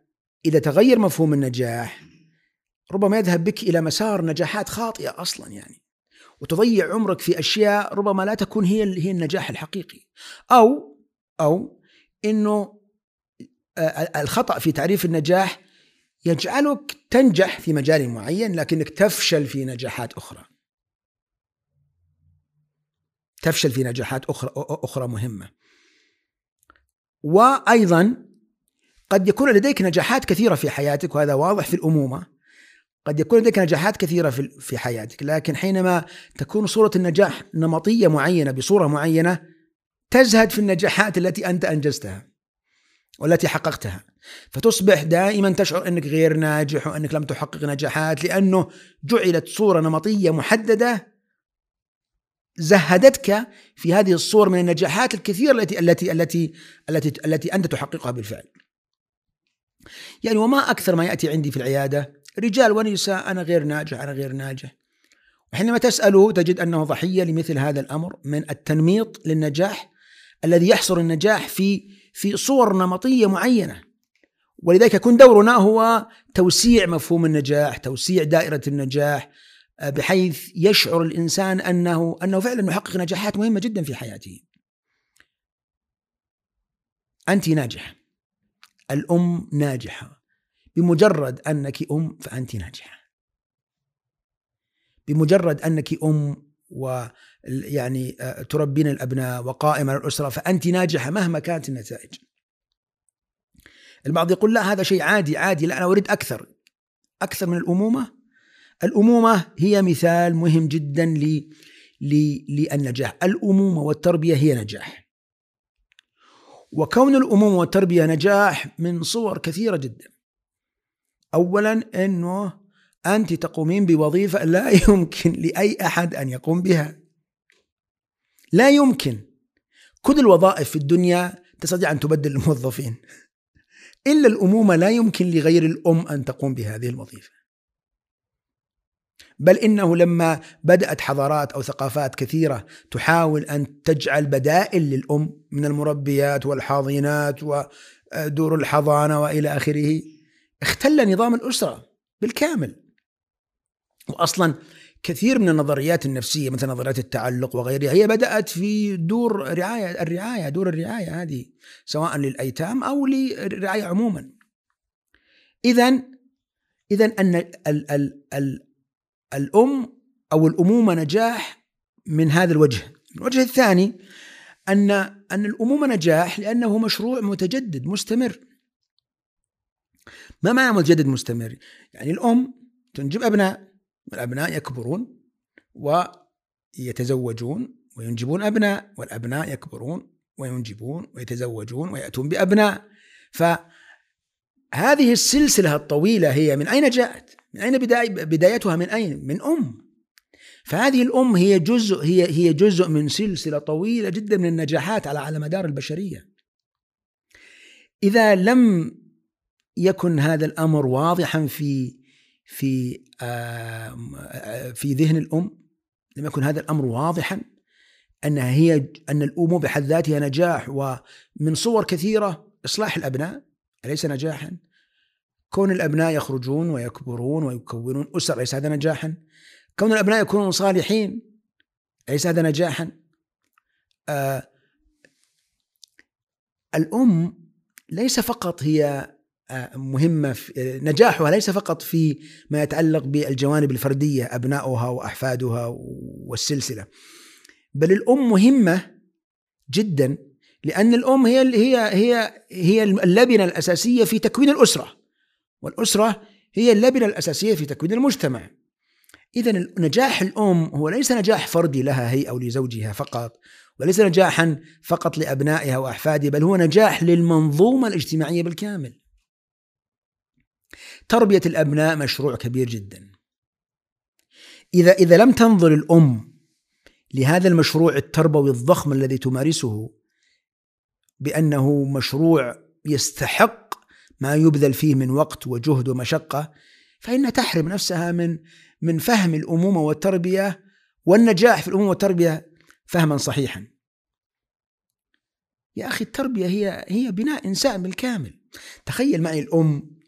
إذا تغير مفهوم النجاح ربما يذهب بك إلى مسار نجاحات خاطئة أصلا يعني وتضيع عمرك في أشياء ربما لا تكون هي هي النجاح الحقيقي. أو أو إنه الخطأ في تعريف النجاح يجعلك تنجح في مجال معين لكنك تفشل في نجاحات أخرى. تفشل في نجاحات أخرى أخرى مهمة. وأيضا قد يكون لديك نجاحات كثيرة في حياتك وهذا واضح في الأمومة. قد يكون لديك نجاحات كثيرة في في حياتك لكن حينما تكون صورة النجاح نمطية معينة بصورة معينة تزهد في النجاحات التي أنت أنجزتها والتي حققتها. فتصبح دائما تشعر أنك غير ناجح وأنك لم تحقق نجاحات لأنه جعلت صورة نمطية محددة زهدتك في هذه الصور من النجاحات الكثيرة التي التي التي التي التي أنت تحققها بالفعل. يعني وما أكثر ما يأتي عندي في العيادة رجال ونساء أنا غير ناجح أنا غير ناجح. وحينما تساله تجد أنه ضحية لمثل هذا الأمر من التنميط للنجاح الذي يحصر النجاح في في صور نمطية معينة. ولذلك يكون دورنا هو توسيع مفهوم النجاح، توسيع دائرة النجاح، بحيث يشعر الإنسان انه أنه فعلا يحقق نجاحات مهمة جدا في حياته. أنت ناجحة. الأم ناجحة. بمجرد أنك أم فأنت ناجحة. بمجرد أنك أم ويعني تربين الأبناء وقائمه الأسرة فأنت ناجحة مهما كانت النتائج. البعض يقول لا هذا شيء عادي عادي لا أنا أريد أكثر أكثر من الأمومة الأمومة هي مثال مهم جدا للنجاح. الأمومة والتربية هي نجاح. وكون الأمومة والتربية نجاح من صور كثيرة جدا. أولا أنه أنت تقومين بوظيفة لا [laughs] يمكن لأي أحد أن يقوم بها. لا يمكن. كل الوظائف في الدنيا تستطيع أن تبدل الموظفين. إلا الأمومة لا يمكن لغير الأم أن تقوم بهذه الوظيفة. بل إنه لما بدأت حضارات أو ثقافات كثيرة تحاول أن تجعل بدائل للأم من المربيات والحاضنات ودور الحضانة وإلى آخره اختل نظام الأسرة بالكامل. واصلا كثير من النظريات النفسية مثل نظريات التعلق وغيرها هي بدأت في دور رعاية الرعاية دور الرعاية هذه سواء للأيتام أو للرعايه عموما. اذا اذا أن ال ال ال الأم أو الأمومة نجاح من هذا الوجه. الوجه الثاني أن أن الأمومة نجاح لأنه مشروع متجدد مستمر. ما معنى متجدد مستمر؟ يعني الأم تنجب أبناء والأبناء يكبرون ويتزوجون وينجبون أبناء والأبناء يكبرون وينجبون ويتزوجون ويأتون بأبناء. فهذه السلسلة الطويلة هي من أين جاءت؟ من أين بدايتها من أين؟ من أم فهذه الأم هي جزء هي هي جزء من سلسلة طويلة جدا من النجاحات على على مدار البشرية. إذا لم يكن هذا الأمر واضحا في في في ذهن الأم لم يكن هذا الأمر واضحا أنها هي أن الأم بحد ذاتها نجاح ومن صور كثيرة إصلاح الأبناء أليس نجاحا؟ كون الأبناء يخرجون ويكبرون ويكونون أسر ليس هذا نجاحا؟ كون الأبناء يكونون صالحين ليس هذا نجاحا؟ آه الأم ليس فقط هي آه مهمة في نجاحها ليس فقط في ما يتعلق بالجوانب الفردية أبناؤها وأحفادها والسلسلة بل الأم مهمة جدا لأن الأم هي هي هي هي اللبنة الأساسية في تكوين الأسرة. والأسرة هي اللبنة الأساسية في تكوين المجتمع. إذا نجاح الأم هو ليس نجاح فردي لها هي أو لزوجها فقط وليس نجاحا فقط لأبنائها وأحفادها بل هو نجاح للمنظومة الاجتماعية بالكامل. تربية الأبناء مشروع كبير جدا. إذا إذا لم تنظر الأم لهذا المشروع التربوي الضخم الذي تمارسه بأنه مشروع يستحق ما يبذل فيه من وقت وجهد ومشقة فإنها تحرم نفسها من من فهم الأمومة والتربية والنجاح في الأمومة والتربية فهما صحيحا. يا أخي التربية هي هي بناء إنسان بالكامل. تخيل معي الأم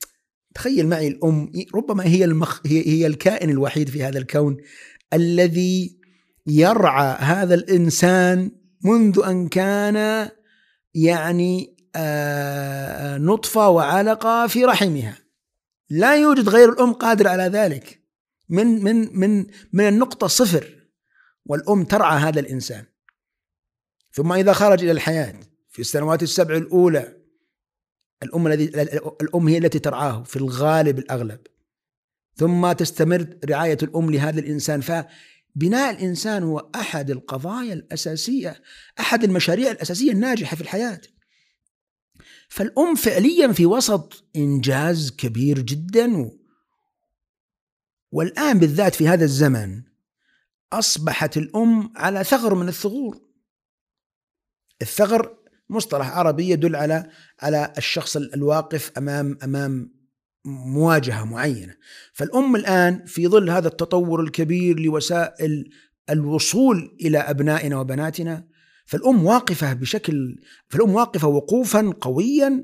تخيل معي الأم ربما هي المخ هي, هي الكائن الوحيد في هذا الكون الذي يرعى هذا الإنسان منذ أن كان يعني نطفة وعلقة في رحمها. لا يوجد غير الأم قادر على ذلك. من من من من النقطة صفر والأم ترعى هذا الإنسان. ثم إذا خرج إلى الحياة في السنوات السبع الأولى الأم الذي الأم هي التي ترعاه في الغالب الأغلب. ثم تستمر رعاية الأم لهذا الإنسان. فبناء الإنسان هو أحد القضايا الأساسية أحد المشاريع الأساسية الناجحة في الحياة. فالأم فعليا في وسط إنجاز كبير جدا. والآن بالذات في هذا الزمن أصبحت الأم على ثغر من الثغور. الثغر مصطلح عربي يدل على على الشخص الواقف أمام أمام مواجهة معينة. فالأم الآن في ظل هذا التطور الكبير لوسائل الوصول إلى أبنائنا وبناتنا فالأم واقفة بشكل فالأم واقفة وقوفا قويا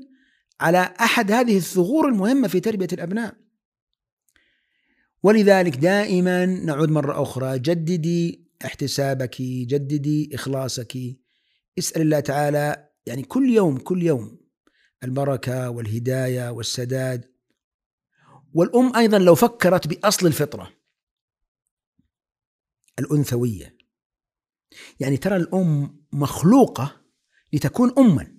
على أحد هذه الثغور المهمة في تربية الأبناء. ولذلك دائما نعود مرة أخرى جددي احتسابك جددي إخلاصك. اسأل الله تعالى يعني كل يوم كل يوم البركة والهداية والسداد. والأم أيضا لو فكرت بأصل الفطرة الأنثوية يعني ترى الأم مخلوقة لتكون أما.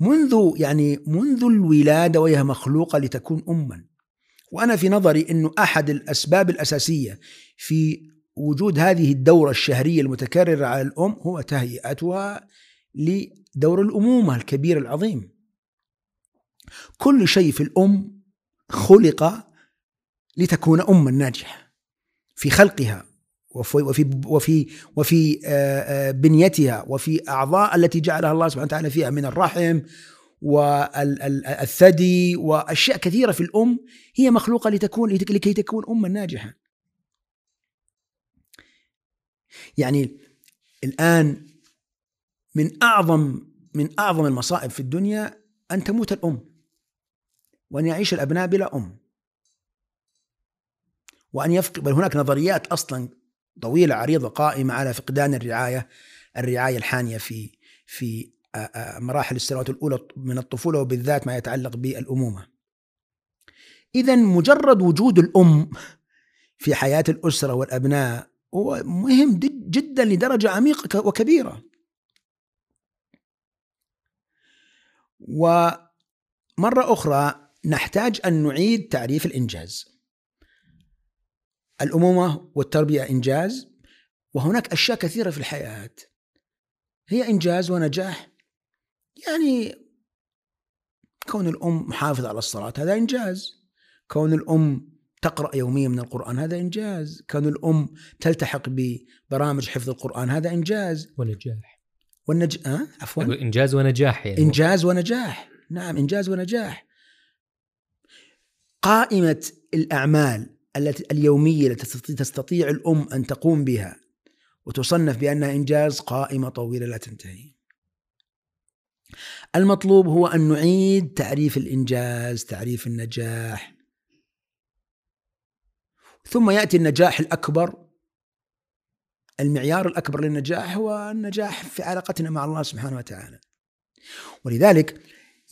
منذ يعني منذ الولادة وهي مخلوقة لتكون أما. وأنا في نظري إنه أحد الأسباب الأساسية في وجود هذه الدورة الشهرية المتكررة على الأم هو تهيئتها لدور الأمومة الكبير العظيم. كل شيء في الأم خلق لتكون أما ناجحة في خلقها. وفي وفي وفي وفي آه، آه، بنيتها وفي أعضاء التي جعلها الله سبحانه وتعالى فيها من الرحم والثدي وأشياء كثيرة في الأم هي مخلوقة لتكون لكي تكون اما ناجحة. يعني الآن من أعظم من أعظم المصائب في الدنيا أن تموت الأم وأن يعيش الأبناء بلا أم وأن يفقد بل هناك نظريات أصلا طويلة عريضة قائمة على فقدان الرعاية الرعاية الحانية في في مراحل السنوات الأولى من الطفولة وبالذات ما يتعلق بالأمومة. إذا مجرد وجود الأم في حياة الأسرة والأبناء هو مهم جدا لدرجة عميقة وكبيرة. ومرة أخرى نحتاج أن نعيد تعريف الإنجاز. الأمومة والتربية إنجاز وهناك أشياء كثيرة في الحياة. هي إنجاز ونجاح. يعني كون الأم محافظة على الصلاة هذا إنجاز. كون الأم تقرأ يوميا من القرآن هذا إنجاز. كان الأم تلتحق ببرامج حفظ القرآن هذا إنجاز. ونجاح. والنج... أه؟ عفوا. إنجاز ونجاح يعني. إنجاز ونجاح. نعم إنجاز ونجاح. قائمة الأعمال التي اليومية التي تستطيع الأم أن تقوم بها وتصنف بأنها إنجاز قائمة طويلة لا تنتهي. المطلوب هو أن نعيد تعريف الإنجاز تعريف النجاح. ثم يأتي النجاح الأكبر. المعيار الأكبر للنجاح هو النجاح في علاقتنا مع الله سبحانه وتعالى. ولذلك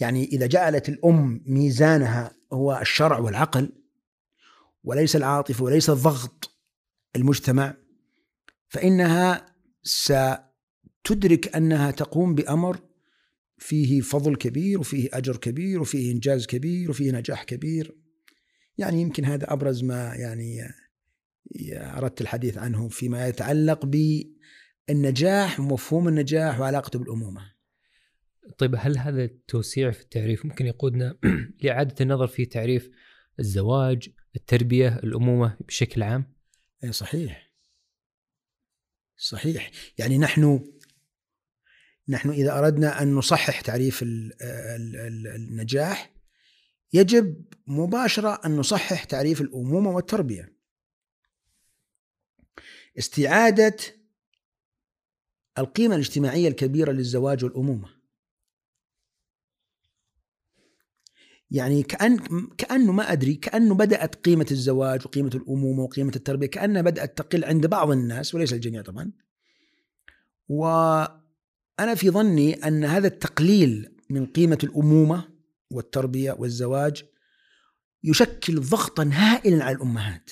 يعني إذا جعلت الأم ميزانها هو الشرع والعقل وليس العاطفه وليس الضغط المجتمع فإنها ستدرك أنها تقوم بأمر فيه فضل كبير وفيه أجر كبير وفيه إنجاز كبير وفيه نجاح كبير يعني يمكن هذا أبرز ما يعني أردت الحديث عنه فيما يتعلق بالنجاح ومفهوم النجاح وعلاقته بالأمومة. طيب هل هذا التوسيع في التعريف ممكن يقودنا [clears throat] لإعادة النظر في تعريف الزواج، التربية، الأمومة بشكل عام؟ اي صحيح. صحيح، يعني نحن نحن إذا أردنا أن نصحح تعريف النجاح يجب مباشرة أن نصحح تعريف الأمومة والتربية استعادة القيمة الاجتماعية الكبيرة للزواج والأمومة يعني كأن كأنه ما أدري كأنه بدأت قيمة الزواج وقيمة الأمومة وقيمة التربية كأنها بدأت تقل عند بعض الناس وليس الجميع طبعا. وأنا في ظني أن هذا التقليل من قيمة الأمومة والتربية والزواج يشكل ضغطا هائلا على الأمهات.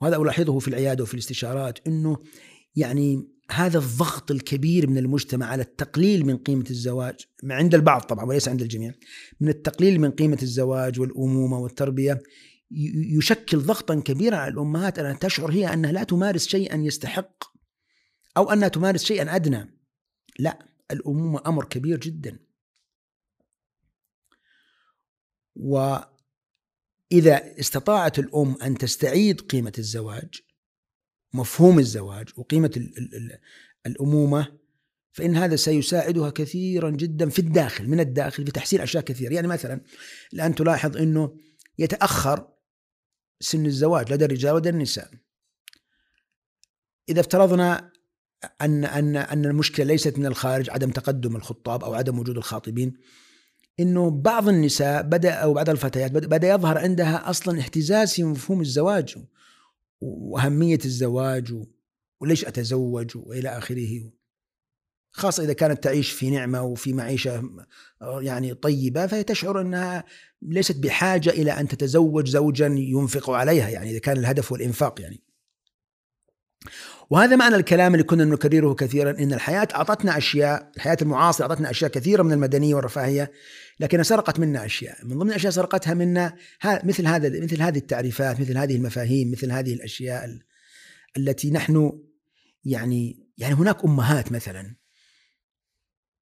وهذا ألاحظه في العيادة وفي الاستشارات أنه يعني هذا الضغط الكبير من المجتمع على التقليل من قيمة الزواج عند البعض طبعا وليس عند الجميع من التقليل من قيمة الزواج والأمومة والتربية يشكل ضغطا كبيرا على الأمهات أن تشعر هي أنها لا تمارس شيئا يستحق أو أنها تمارس شيئا أدنى. لا الأمومة أمر كبير جدا. وإذا استطاعت الأم أن تستعيد قيمة الزواج مفهوم الزواج وقيمة الأمومة فإن هذا سيساعدها كثيرا جدا في الداخل من الداخل في تحسين أشياء كثيرة. يعني مثلا الآن تلاحظ أنه يتأخر سن الزواج لدى الرجال ولدى النساء. إذا افترضنا أن أن أن المشكلة ليست من الخارج عدم تقدم الخطاب أو عدم وجود الخاطبين إنه بعض النساء بدأ أو بعض الفتيات بدأ يظهر عندها أصلا اهتزاز في مفهوم الزواج. وأهمية الزواج وليش أتزوج وإلى آخره خاصة إذا كانت تعيش في نعمة وفي معيشة يعني طيبة فهي تشعر إنها ليست بحاجة إلى أن تتزوج زوجا ينفق عليها يعني إذا كان الهدف هو الإنفاق يعني. وهذا معنى الكلام اللي كنا نكرره كثيرا إن الحياة أعطتنا أشياء، الحياة المعاصرة أعطتنا أشياء كثيرة من المدنية والرفاهية لكنها سرقت منا أشياء، من ضمن الأشياء سرقتها منا مثل هذا مثل هذه التعريفات، مثل هذه المفاهيم، مثل هذه الأشياء التي نحن يعني يعني هناك أمهات مثلا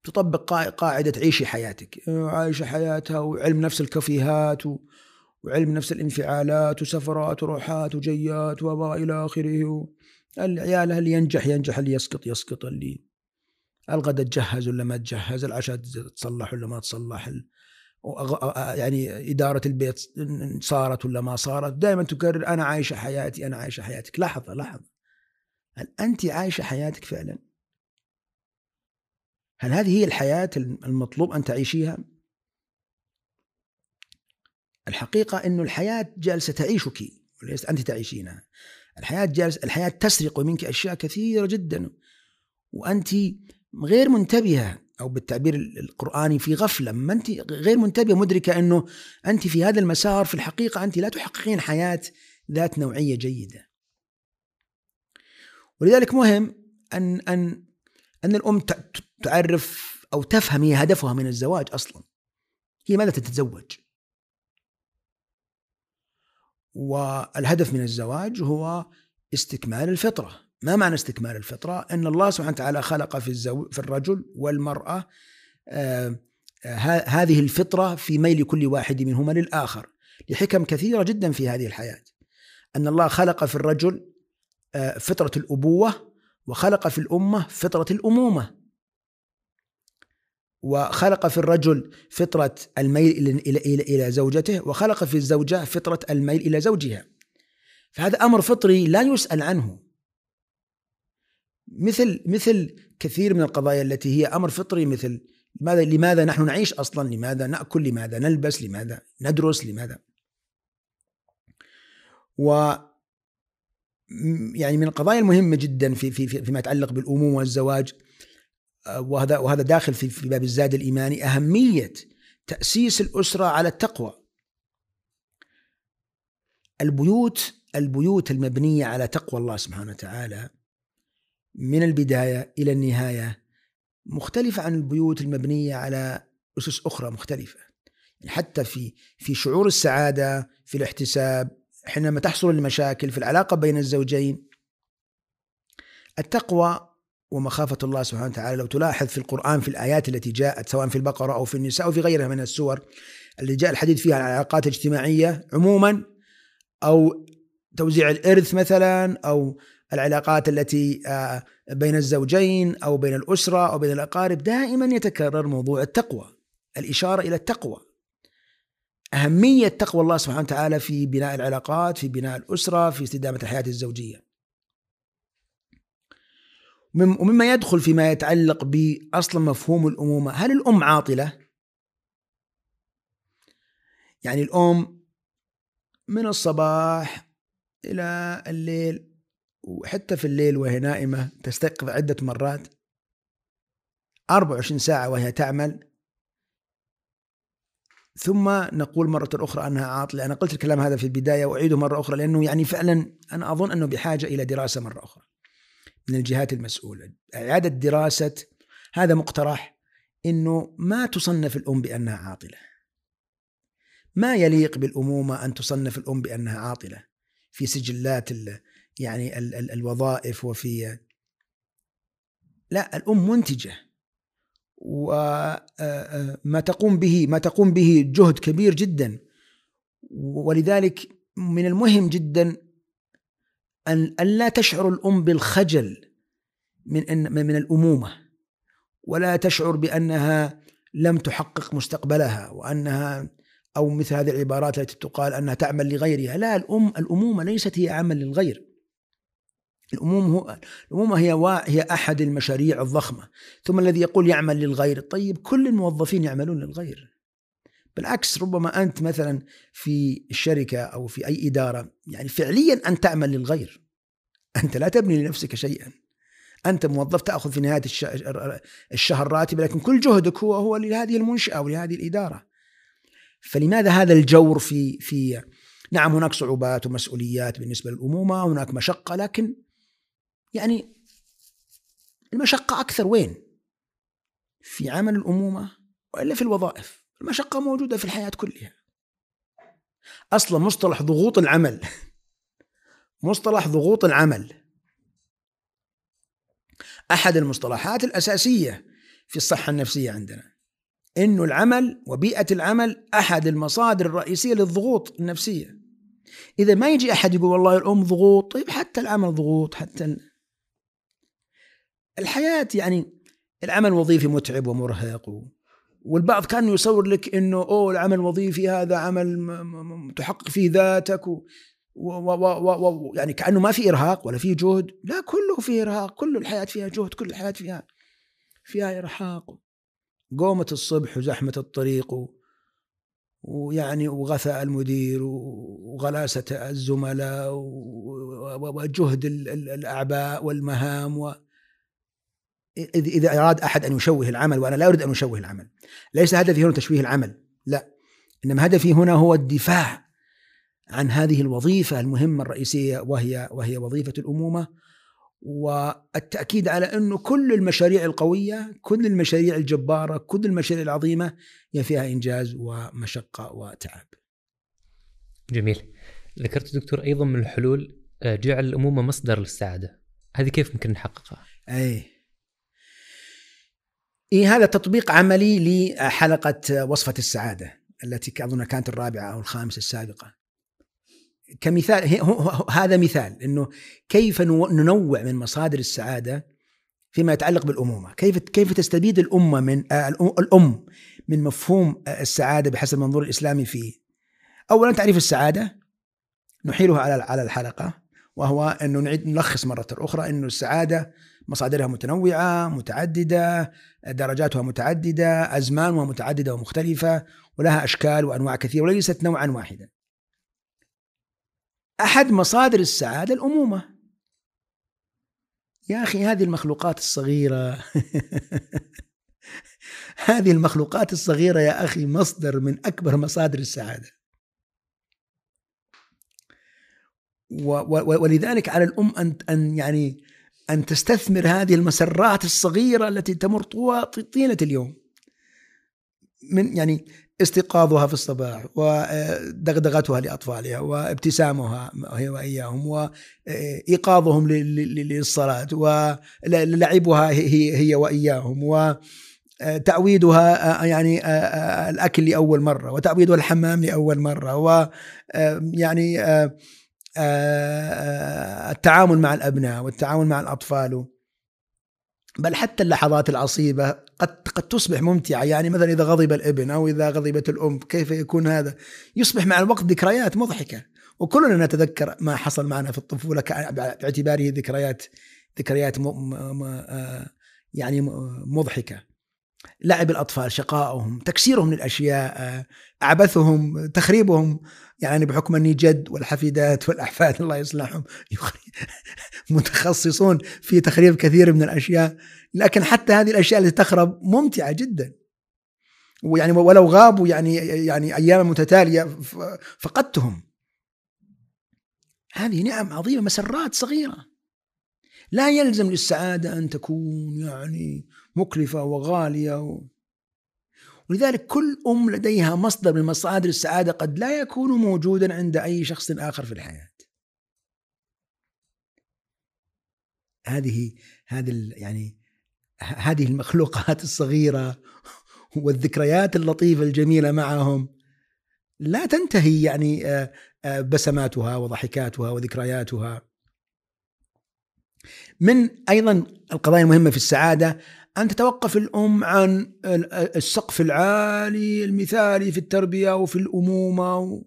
تطبق قاعدة عيشي حياتك، عايشه حياتها وعلم نفس الكافيهات وعلم نفس الانفعالات وسفرات وروحات وجيات وما إلى آخره العيال اللي ينجح ينجح اللي يسقط يسقط اللي الغداء تجهز ولا ما تجهز العشاء تصلح ولا ما تصلح يعني إدارة البيت صارت ولا ما صارت. دائما تكرر أنا عايشة حياتي أنا عايشة حياتك. لحظة لحظة. هل أنت عايشة حياتك فعلا؟ هل هذه هي الحياة المطلوب أن تعيشيها؟ الحقيقة أن الحياة جالسة تعيشك وليست أنت تعيشينها. الحياة جالس الحياة تسرق منك أشياء كثيرة جدا. وأنت غير منتبهة أو بالتعبير القرآني في غفلة ما أنت غير منتبهة مدركة أنه أنت في هذا المسار في الحقيقة أنت لا تحققين حياة ذات نوعية جيدة. ولذلك مهم أن أن أن الأم تعرف أو تفهم هي هدفها من الزواج أصلا. هي ماذا تتزوج؟ والهدف من الزواج هو استكمال الفطرة. ما معنى استكمال الفطرة؟ إن الله سبحانه وتعالى خلق في الزو في الرجل والمرأة آه هذه الفطرة في ميل كل واحد منهما للآخر. لحكم كثيرة جدا في هذه الحياة. أن الله خلق في الرجل آه فطرة الأبوة وخلق في الأمة فطرة الأمومة. وخلق في الرجل فطرة الميل إلى, إلى, إلى زوجته وخلق في الزوجة فطرة الميل إلى زوجها. فهذا أمر فطري لا يسأل عنه. مثل مثل كثير من القضايا التي هي أمر فطري مثل لماذا لماذا نحن نعيش أصلا؟ لماذا نأكل؟ لماذا نلبس؟ لماذا ندرس؟ لماذا؟ و يعني من القضايا المهمة جدا في في فيما يتعلق بالأمومة والزواج وهذا وهذا داخل في في باب الزاد الإيماني أهمية تأسيس الأسرة على التقوى. البيوت البيوت المبنية على تقوى الله سبحانه وتعالى من البداية إلى النهاية مختلفة عن البيوت المبنية على أسس أخرى مختلفة. يعني حتى في في شعور السعادة في الاحتساب حينما تحصل المشاكل في العلاقة بين الزوجين التقوى ومخافة الله سبحانه وتعالى. لو تلاحظ في القرآن في الآيات التي جاءت سواء في البقرة أو في النساء أو في غيرها من السور اللي جاء الحديث فيها عن العلاقات الاجتماعية عموما أو توزيع الإرث مثلا أو العلاقات التي آه، بين الزوجين أو بين الأسرة أو بين الأقارب دائما يتكرر موضوع التقوى الإشارة إلى التقوى. أهمية تقوى الله سبحانه وتعالى في بناء العلاقات في بناء الأسرة في استدامة الحياة الزوجية. ومما يدخل فيما يتعلق باصلا مفهوم الأمومة، هل الأم عاطلة؟ يعني الأم من الصباح إلى الليل وحتى في الليل وهي نائمة تستيقظ عدة مرات 24 ساعة وهي تعمل ثم نقول مرة أخرى أنها عاطلة أنا قلت الكلام هذا في البداية وأعيده مرة أخرى لأنه يعني فعلا أنا أظن أنه بحاجة إلى دراسة مرة أخرى من الجهات المسؤولة. إعادة دراسة هذا مقترح أنه ما تصنف الأم بأنها عاطلة. ما يليق بالأمومة أن تصنف الأم بأنها عاطلة في سجلات ال يعني ال ال الوظائف وفي لا الأم منتجة. وما تقوم به ما تقوم به جهد كبير جدا. ولذلك من المهم جدا أن لا تشعر الأم بالخجل من من الأمومة ولا تشعر بأنها لم تحقق مستقبلها وأنها أو مثل هذه العبارات التي تقال أنها تعمل لغيرها. لا الأم الأمومة ليست هي عمل للغير. الأمومة هو الأمومة هي هي أحد المشاريع الضخمة. ثم الذي يقول يعمل للغير. طيب كل الموظفين يعملون للغير. بالعكس ربما أنت مثلا في الشركة أو في أي إدارة يعني فعليا أن تعمل للغير. أنت لا تبني لنفسك شيئا. أنت موظف تأخذ في نهاية الشهر راتب لكن كل جهدك هو هو لهذه المنشأة ولهذه الإدارة. فلماذا هذا الجور في في نعم هناك صعوبات ومسؤوليات بالنسبة للأمومة هناك مشقة لكن يعني المشقة أكثر وين؟ في عمل الأمومة وإلا في الوظائف. المشقة موجودة في الحياة كلها. أصلا مصطلح ضغوط العمل مصطلح ضغوط العمل. أحد المصطلحات الأساسية في الصحة النفسية عندنا إنه العمل وبيئة العمل أحد المصادر الرئيسية للضغوط النفسية. إذا ما يجي أحد يقول والله الأم ضغوط طيب حتى العمل ضغوط حتى ال... الحياة يعني العمل الوظيفي متعب ومرهق و... والبعض كان يصور لك إنه أوه العمل الوظيفي هذا عمل. تحقق فيه ذاتك و... و... و... و... يعني كأنه ما في إرهاق ولا في جهد لا كله فيه إرهاق كل الحياة فيها جهد كل الحياة فيها فيها إرهاق قومة الصبح وزحمة الطريق و... ويعني وغثاء المدير وغلاسة الزملاء وجهد الأعباء والمهام و... إذا أراد أحد أن يشوه العمل وأنا لا أريد أن أشوه العمل. ليس هدفي هنا تشويه العمل. لا. إنما هدفي هنا هو الدفاع عن هذه الوظيفة المهمة الرئيسية وهي وهي وظيفة الأمومة. والتأكيد على أنه كل المشاريع القوية كل المشاريع الجبارة كل المشاريع العظيمة هي فيها إنجاز ومشقة وتعب. جميل. ذكرت دكتور أيضا من الحلول آه، جعل الأمومة مصدر للسعادة. هذه كيف ممكن نحققها؟ أي إيه هذا تطبيق عملي لحلقة وصفة السعادة التي أظن كانت الرابعة أو الخامسة السابقة كمثال هذا مثال إنه كيف ننوع من مصادر السعادة فيما يتعلق بالأمومة، كيف كيف تستفيد الأمة من آه، الأم من مفهوم آه، السعادة بحسب المنظور الإسلامي فيه. اولا تعريف السعادة نحيله على على الحلقة وهو إنه نعيد نلخص مرة أخرى إنه السعادة مصادرها متنوعة، متعددة، درجاتها متعددة، أزمانها متعددة ومختلفة، ولها أشكال وأنواع كثيرة وليست نوعا واحدا. أحد مصادر السعادة الأمومة. يا أخي هذه المخلوقات الصغيرة. [laughs] هذه المخلوقات الصغيرة يا أخي مصدر من أكبر مصادر السعادة. ولذلك على الأم أن أن يعني أن تستثمر هذه المسرات الصغيرة التي تمر طيلة اليوم. من يعني استيقاظها في الصباح ودغدغتها لأطفالها وابتسامها هي وإياهم وايقاظهم للصلاة ولعبها هي هي وإياهم وتعويدها يعني الأكل لأول مرة وتعويدها الحمام لأول مرة ويعني التعامل مع الأبناء والتعامل مع الأطفال. بل حتى اللحظات العصيبة قد قد تصبح ممتعة. يعني مثلا إذا غضب الابن أو إذا غضبت الأم كيف يكون هذا؟ يصبح مع الوقت ذكريات مضحكة. وكلنا نتذكر ما حصل معنا في الطفولة باعتباره ذكريات ذكريات آه، يعني مضحكة. لعب الأطفال شقائهم تكسيرهم للأشياء عبثهم تخريبهم. يعني بحكم أني جد والحفيدات والأحفاد [laughs] الله يصلحهم [laughs] متخصصون في تخريب كثير من الأشياء. لكن حتى هذه الأشياء التي تخرب ممتعة جدا. ويعني ولو غابوا يعني يعني أيام متتالية فقدتهم. هذه نعم عظيمة مسرات صغيرة. لا يلزم للسعادة أن تكون يعني مكلفة وغالية و... ولذلك كل أم لديها مصدر من مصادر السعادة قد لا يكون موجودا عند أي شخص آخر في الحياة. هذه هذه يعني هذه المخلوقات الصغيرة والذكريات اللطيفة الجميلة معهم لا تنتهي يعني آه، آه، بسماتها وضحكاتها وذكرياتها. من أيضا القضايا المهمة في السعادة أن تتوقف الأم عن السقف العالي المثالي في التربية وفي الأمومة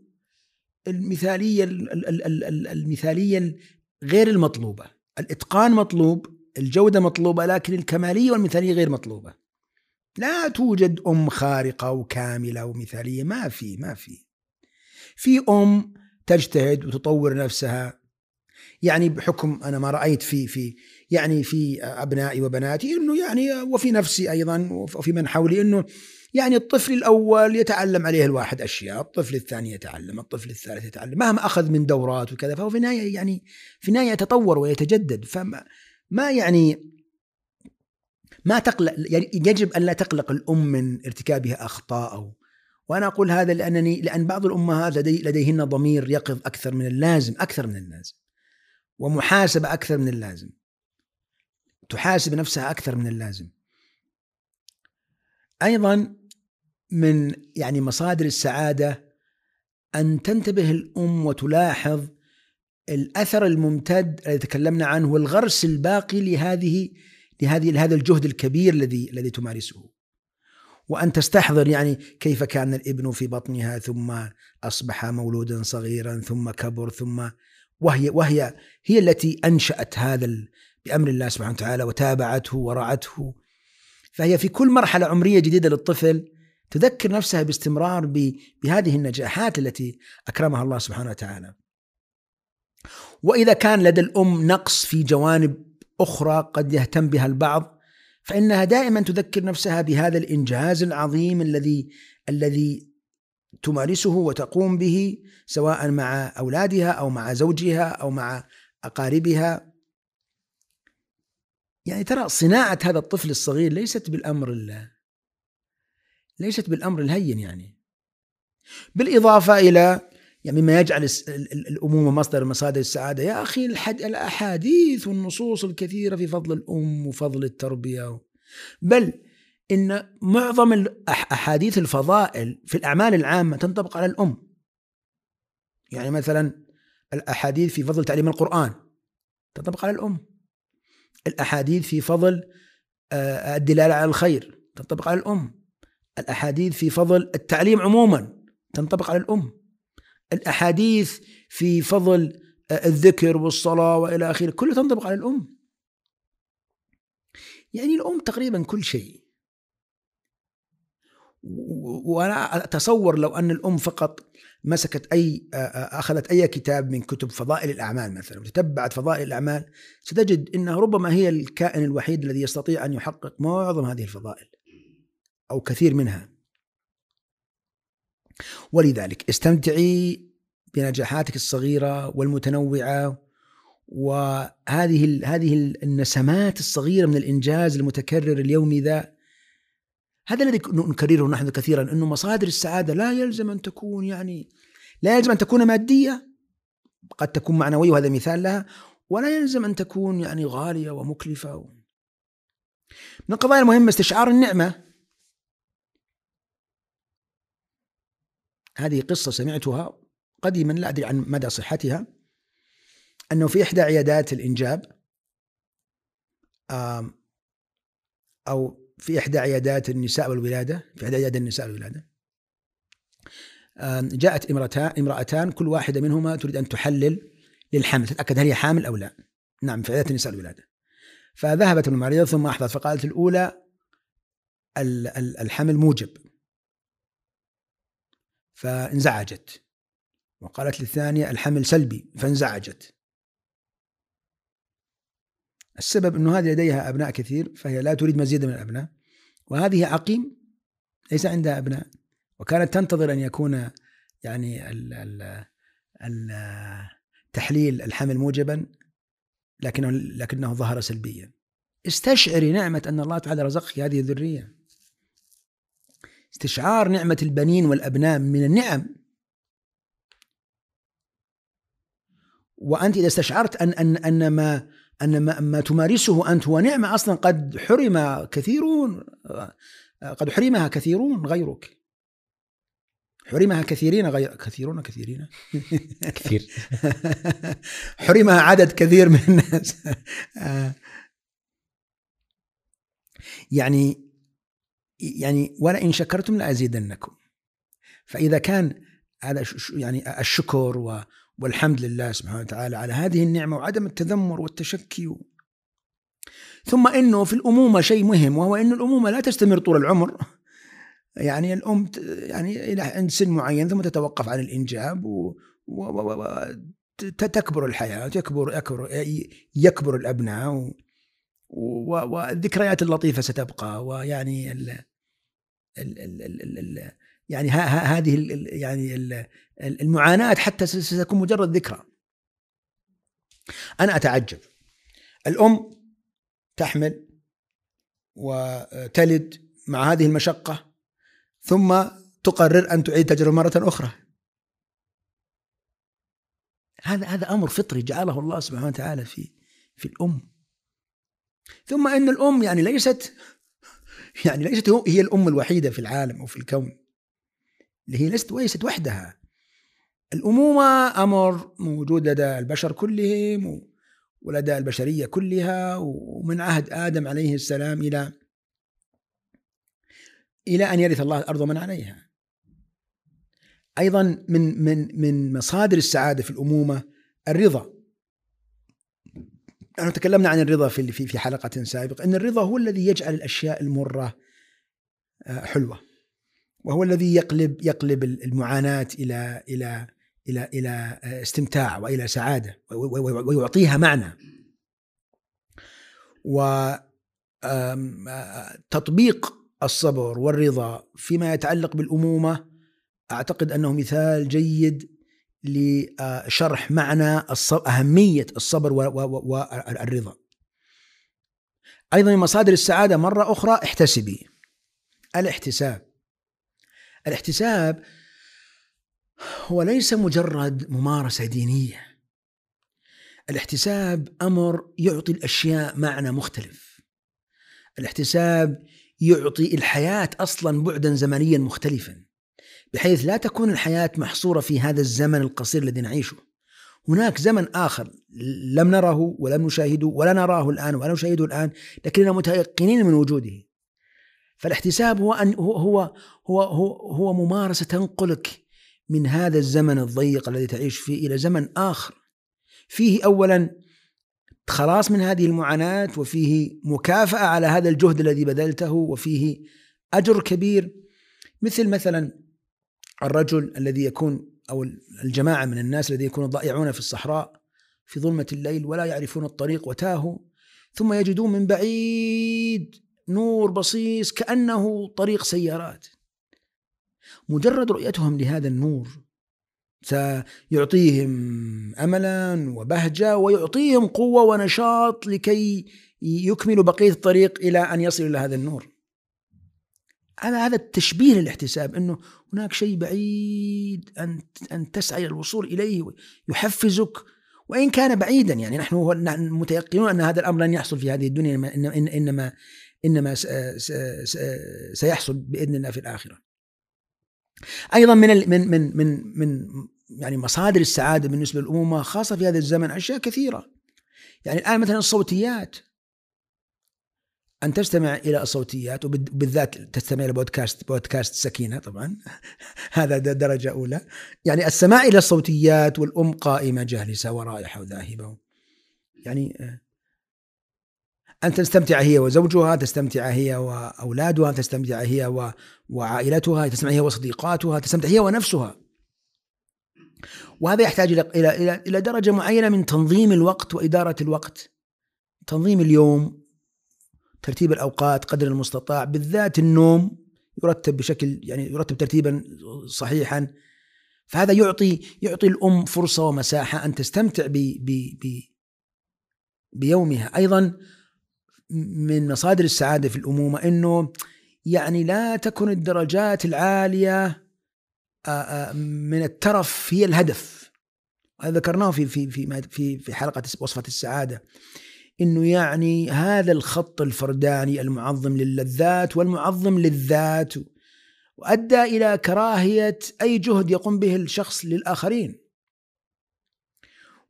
المثالية المثالية غير المطلوبة. الإتقان مطلوب الجودة مطلوبة لكن الكمالية والمثالية غير مطلوبة. لا توجد أم خارقة وكاملة ومثالية ما في ما في. في أم تجتهد وتطور نفسها. يعني بحكم أنا ما رأيت في في يعني في أبنائي وبناتي إنه يعني وفي نفسي أيضا وفي من حولي إنه يعني الطفل الأول يتعلم عليه الواحد أشياء، الطفل الثاني يتعلم، الطفل الثالث يتعلم، مهما أخذ من دورات وكذا فهو في النهايه يعني في النهايه يتطور ويتجدد. فما ما يعني ما تقلق يعني يجب أن لا تقلق الأم من ارتكابها أخطاء أو وأنا أقول هذا لأنني لأن بعض الأمهات لدي لديهن ضمير يقظ أكثر من اللازم أكثر من اللازم ومحاسبة أكثر من اللازم. تحاسب نفسها أكثر من اللازم. أيضا من يعني مصادر السعادة أن تنتبه الأم وتلاحظ الأثر الممتد الذي تكلمنا عنه والغرس الباقي لهذه لهذه لهذا الجهد الكبير الذي الذي تمارسه. وأن تستحضر يعني كيف كان الابن في بطنها ثم أصبح مولودا صغيرا ثم كبر ثم وهي وهي هي التي أنشأت هذا بأمر الله سبحانه وتعالى وتابعته ورعته فهي في كل مرحلة عمرية جديدة للطفل تذكر نفسها باستمرار بهذه النجاحات التي أكرمها الله سبحانه وتعالى. وإذا كان لدى الأم نقص في جوانب أخرى قد يهتم بها البعض فإنها دائما تذكر نفسها بهذا الإنجاز العظيم الذي الذي تمارسه وتقوم به سواء مع أولادها أو مع زوجها أو مع أقاربها يعني ترى صناعة هذا الطفل الصغير ليست بالأمر ليست بالأمر الهين يعني. بالإضافة إلى يعني مما يجعل الأمومة مصدر مصادر السعادة. يا أخي الأحاديث والنصوص الكثيرة في فضل الأم وفضل التربية بل إن معظم الأحاديث الفضائل في الأعمال العامة تنطبق على الأم. يعني مثلا الأحاديث في فضل تعليم القرآن تنطبق على الأم. الأحاديث في فضل آه، الدلالة على الخير تنطبق على الأم. الأحاديث في فضل التعليم عموما تنطبق على الأم. الأحاديث في فضل الذكر والصلاة وإلى آخره كله تنطبق على الأم. يعني الأم تقريبا كل شيء. وأنا أتصور لو أن الأم فقط مسكت أي أخذت أي كتاب من كتب فضائل الأعمال مثلا وتتبعت فضائل الأعمال ستجد إنها ربما هي الكائن الوحيد الذي يستطيع أن يحقق معظم هذه الفضائل أو كثير منها. ولذلك استمتعي بنجاحاتك الصغيرة والمتنوعة وهذه هذه النسمات الصغيرة من الإنجاز المتكرر اليومي ذا هذا الذي نكرره نحن كثيرا إنه مصادر السعادة لا يلزم أن تكون يعني لا يلزم أن تكون مادية قد تكون معنوية وهذا مثال لها ولا يلزم أن تكون يعني غالية ومكلفة. من القضايا المهمة استشعار النعمة. هذه قصة سمعتها قديما لا أدري عن مدى صحتها أنه في إحدى عيادات الإنجاب أو في إحدى عيادات النساء والولادة في إحدى عيادات النساء والولادة. جاءت امرأتان امرأتان كل واحدة منهما تريد أن تحلل للحمل تتأكد هل هي حامل أو لا. نعم في عيادات النساء والولادة. فذهبت الممرضة ثم أحضرت فقالت الأولى الحمل موجب. فانزعجت. وقالت للثانية الحمل سلبي فانزعجت. السبب أنه هذه لديها أبناء كثير فهي لا تريد مزيدا من الأبناء وهذه عقيم ليس عندها أبناء وكانت تنتظر أن يكون يعني ال ال ال تحليل الحمل موجبا لكنه لكنه ظهر سلبيا. استشعري نعمة أن الله تعالى رزقك هذه الذرية. استشعار نعمة البنين والأبناء من النعم. وأنت إذا استشعرت أن أن أن ما أن ما, ما تمارسه أنت هو نعمة أصلا قد حرم كثيرون قد حرمها كثيرون غيرك. حرمها كثيرين غير كثيرون كثيرين. كثير. [laughs] حرمها عدد كثير من الناس. يعني يعني ولئن شكرتم لأزيدنكم. فإذا كان هذا يعني الشكر والحمد لله سبحانه وتعالى على هذه النعمة وعدم التذمر والتشكي. و... ثم إنه في الأمومة شيء مهم وهو ان الأمومة لا تستمر طول العمر. يعني الأم يعني إلى عند سن معين ثم تتوقف عن الإنجاب و, و... و... و... تكبر الحياة يكبر يكبر يكبر الأبناء و... والذكريات اللطيفة ستبقى ويعني ال ال ال ال ال يعني ها ها هذه ال يعني ال المعاناة حتى ستكون مجرد ذكرى. أنا أتعجب. الأم تحمل وتلد مع هذه المشقة ثم تقرر أن تعيد تجربة مرة أخرى. هذا هذا أمر فطري جعله الله سبحانه وتعالى في في الأم. ثم إن الأم يعني ليست يعني ليست هي الأم الوحيدة في العالم أو في الكون اللي هي ليست ليست وحدها. الأمومة أمر موجود لدى البشر كلهم ولدى البشرية كلها ومن عهد آدم عليه السلام إلى إلى أن يرث الله الأرض من عليها. أيضا من من من مصادر السعادة في الأمومة الرضا. نحن تكلمنا عن الرضا في في حلقة سابقة. إن الرضا هو الذي يجعل الأشياء المرة آه، حلوة. وهو الذي يقلب يقلب المعاناة إلى إلى إلى إلى آه، استمتاع وإلى سعادة ويعطيها معنى. وتطبيق آه، الصبر والرضا فيما يتعلق بالأمومة أعتقد أنه مثال جيد لشرح معنى أهمية الصبر والرضا أيضا من مصادر السعادة مرة أخرى احتسبي. الاحتساب. الاحتساب هو ليس مجرد ممارسة دينية. الاحتساب أمر يعطي الأشياء معنى مختلف. الاحتساب يعطي الحياة أصلا بعدا زمنيا مختلفا بحيث لا تكون الحياة محصورة في هذا الزمن القصير الذي نعيشه. هناك زمن آخر لم نره ولم نشاهده ولا نراه الآن ولا نشاهده الآن لكننا متيقنين من وجوده. فالاحتساب هو أن هو هو هو, هو, هو ممارسة تنقلك من هذا الزمن الضيق الذي تعيش فيه إلى زمن آخر. فيه أولا خلاص من هذه المعاناة وفيه مكافأة على هذا الجهد الذي بذلته وفيه أجر كبير. مثل مثلا الرجل الذي يكون أو الجماعة من الناس الذين يكونوا ضائعون في الصحراء في ظلمة الليل ولا يعرفون الطريق وتاهوا. ثم يجدون من بعيد نور بصيص كأنه طريق سيارات. مجرد رؤيتهم لهذا النور سيعطيهم املا وبهجة ويعطيهم قوة ونشاط لكي يكملوا بقية الطريق إلى أن يصلوا إلى هذا النور. هذا هذا التشبيه للاحتساب إنه هناك شيء بعيد أن أن تسعى إلى الوصول إليه يحفزك وإن كان بعيدا يعني نحن متيقنون أن هذا الأمر لن يحصل في هذه الدنيا إنما إنما إنما سيحصل بإذن الله في الآخرة. أيضا من من من من من يعني مصادر السعادة بالنسبة للامومه خاصة في هذا الزمن أشياء كثيرة. يعني الآن مثلا الصوتيات. أن تستمع إلى الصوتيات وبالذات تستمع إلى بودكاست بودكاست سكينة طبعا. [laughs] هذا درجة أولى. يعني السماع إلى الصوتيات والأم قائمة جالسه ورائحة وذاهبة. يعني آه، أن تستمتع هي وزوجها تستمتع هي وأولادها تستمتع هي وعائلتها تستمتع هي وصديقاتها تستمتع هي ونفسها. وهذا يحتاج إلى إلى إلى درجة معينة من تنظيم الوقت وإدارة الوقت. تنظيم اليوم ترتيب الأوقات قدر المستطاع بالذات النوم يرتب بشكل يعني يرتب ترتيبا صحيحا. فهذا يعطي يعطي الأم فرصة ومساحة أن تستمتع ب ب ب بيومها. أيضا من مصادر السعادة في الأمومة إنه يعني لا تكن الدرجات العالية من الترف هي الهدف. هذا ذكرناه في في في في في حلقة وصفة السعادة. إنه يعني هذا الخط الفرداني المعظم للذات والمعظم للذات وأدى إلى كراهية أي جهد يقوم به الشخص للآخرين.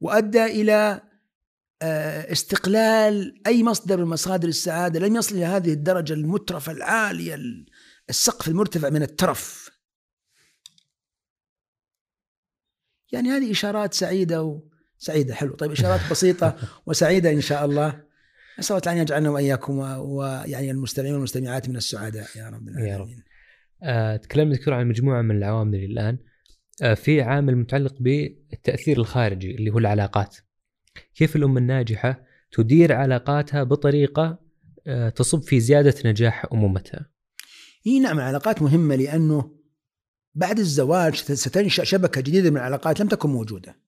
وأدى إلى آه، استقلال أي مصدر من مصادر السعادة لم يصل إلى هذه الدرجة المترفة العالية السقف المرتفع من الترف. يعني هذه إشارات سعيدة و... سعيدة حلو. طيب إشارات بسيطة [laughs] وسعيدة إن شاء الله. أسأل الله أن يجعلنا وإياكم ويعني المستمعين والمستمعات من السعداء يا رب العالمين. يا رب. آه، تكلمنا دكتور عن مجموعة من العوامل الآن. آه، في عامل متعلق بالتأثير الخارجي اللي هو العلاقات. كيف الام الناجحة تدير علاقاتها بطريقة آه، تصب في زيادة نجاح أمومتها؟ إي نعم العلاقات مهمة لأنه بعد الزواج ستنشأ شبكة جديدة من العلاقات لم تكن موجودة.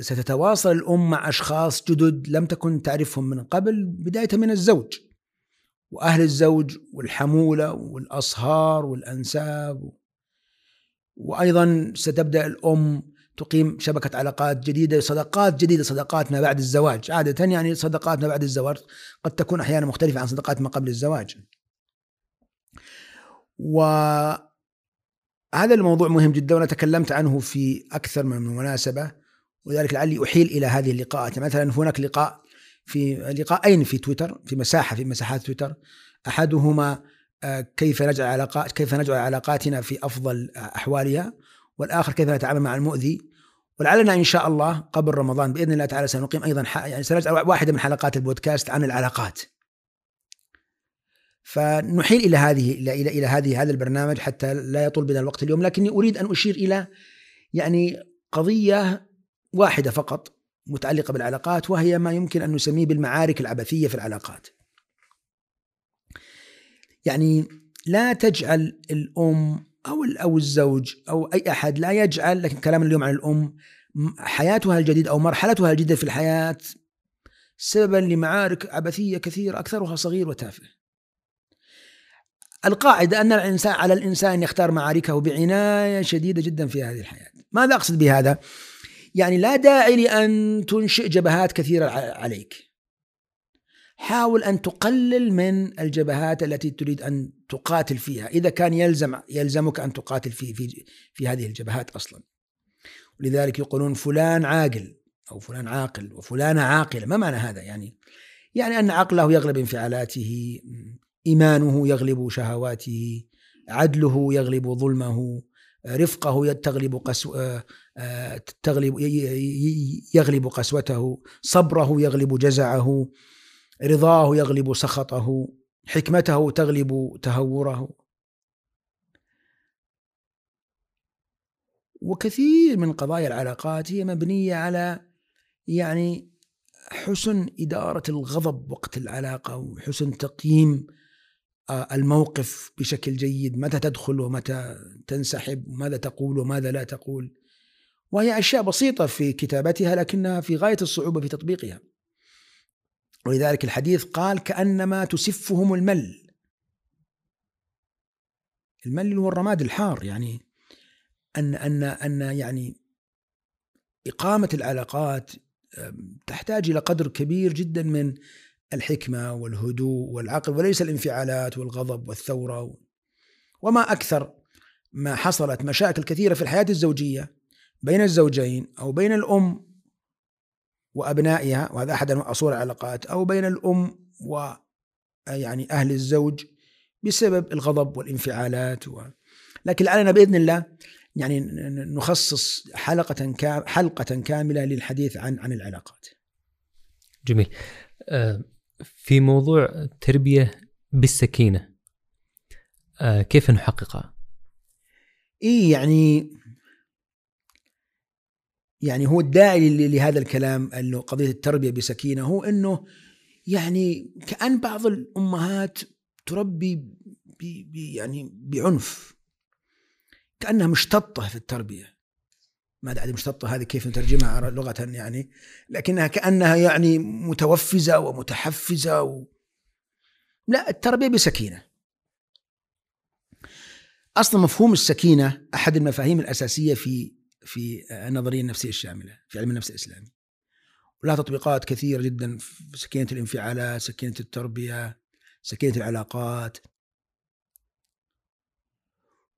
ستتواصل الام مع أشخاص جدد لم تكن تعرفهم من قبل بداية من الزوج. وأهل الزوج والحمولة والأصهار والأنساب. وأيضا ستبدأ الأم تقيم شبكة علاقات جديدة صداقات جديدة صداقات ما بعد الزواج. عادة يعني صداقات ما بعد الزواج قد تكون أحيانا مختلفة عن صداقات ما قبل الزواج. وهذا الموضوع مهم جدا وأنا تكلمت عنه في أكثر من مناسبة ولذلك لعلي أحيل إلى هذه اللقاءات. مثلا هناك لقاء في لقاءين في تويتر في مساحة في مساحات تويتر. أحدهما آه، كيف نجعل علاقات كيف نجعل علاقاتنا في أفضل أحوالها والآخر كيف نتعامل مع المؤذي. ولعلنا إن شاء الله قبل رمضان بإذن الله تعالى سنقيم أيضا يعني سنجعل واحدة من حلقات البودكاست عن العلاقات. فنحيل إلى هذه إلى إلى إلى هذه هذا البرنامج حتى لا يطول بنا الوقت اليوم لكني أريد أن أشير إلى يعني قضية واحدة فقط متعلقة بالعلاقات وهي ما يمكن أن نسميه بالمعارك العبثية في العلاقات. يعني لا تجعل الأم أو أو الزوج أو أي أحد لا يجعل لكن كلامنا اليوم عن الأم حياتها الجديده أو مرحلتها الجديده في الحياة سببا لمعارك عبثية كثيرة أكثرها صغير وتافه. القاعدة أن الانسان على الإنسان ان يختار معاركه بعناية شديدة جدا في هذه الحياة. ماذا أقصد بهذا؟ يعني لا داعي لأن تنشئ جبهات كثيرة عليك. حاول أن تقلل من الجبهات التي تريد أن تقاتل فيها إذا كان يلزم يلزمك أن تقاتل في في في هذه الجبهات أصلا. ولذلك يقولون فلان عاقل أو فلان عاقل وفلانه عاقلة ما معنى هذا يعني؟ يعني أن عقله يغلب انفعالاته إيمانه يغلب شهواته عدله يغلب ظلمه رفقه تغلب قسو آه، آه، تغلب يغلب قسوته صبره يغلب جزعه. رضاه يغلب سخطه حكمته تغلب تهوره. وكثير من قضايا العلاقات هي مبنية على يعني حسن إدارة الغضب وقت العلاقة وحسن تقييم آه، الموقف بشكل جيد متى تدخل ومتى تنسحب وماذا تقول وماذا لا تقول. وهي أشياء بسيطة في كتابتها لكنها في غاية الصعوبة في تطبيقها. ولذلك الحديث قال كأنما تسفهم المل. المل هو الرماد الحار يعني أن أن أن يعني إقامة العلاقات تحتاج إلى قدر كبير جدا من الحكمة والهدوء والعقل وليس الانفعالات والغضب والثورة وما أكثر ما حصلت مشاكل كثيرة في الحياة الزوجية بين الزوجين أو بين الأم وأبنائها وهذا أحد أصول العلاقات أو بين الأم و يعني أهل الزوج بسبب الغضب والانفعالات و... لكن لعلنا بإذن الله يعني نخصص حلقة كام حلقة كاملة للحديث عن عن العلاقات. جميل. آه، في موضوع التربية بالسكينة آه، كيف نحققها؟ إيه يعني يعني هو الداعي لهذا الكلام إنه قضية التربية بسكينة هو إنه يعني كأن بعض الأمهات تربي ب يعني بعنف كأنها مشتطة في التربية. ما أدري مشتطة هذه كيف نترجمها لغة يعني لكنها كأنها يعني متوفزة ومتحفزة و... لا التربية بسكينة. أصلا مفهوم السكينة أحد المفاهيم الأساسية في في النظرية النفسية الشاملة في علم النفس الإسلامي. ولها تطبيقات كثيرة جدا في سكينة الانفعالات سكينة التربية سكينة العلاقات.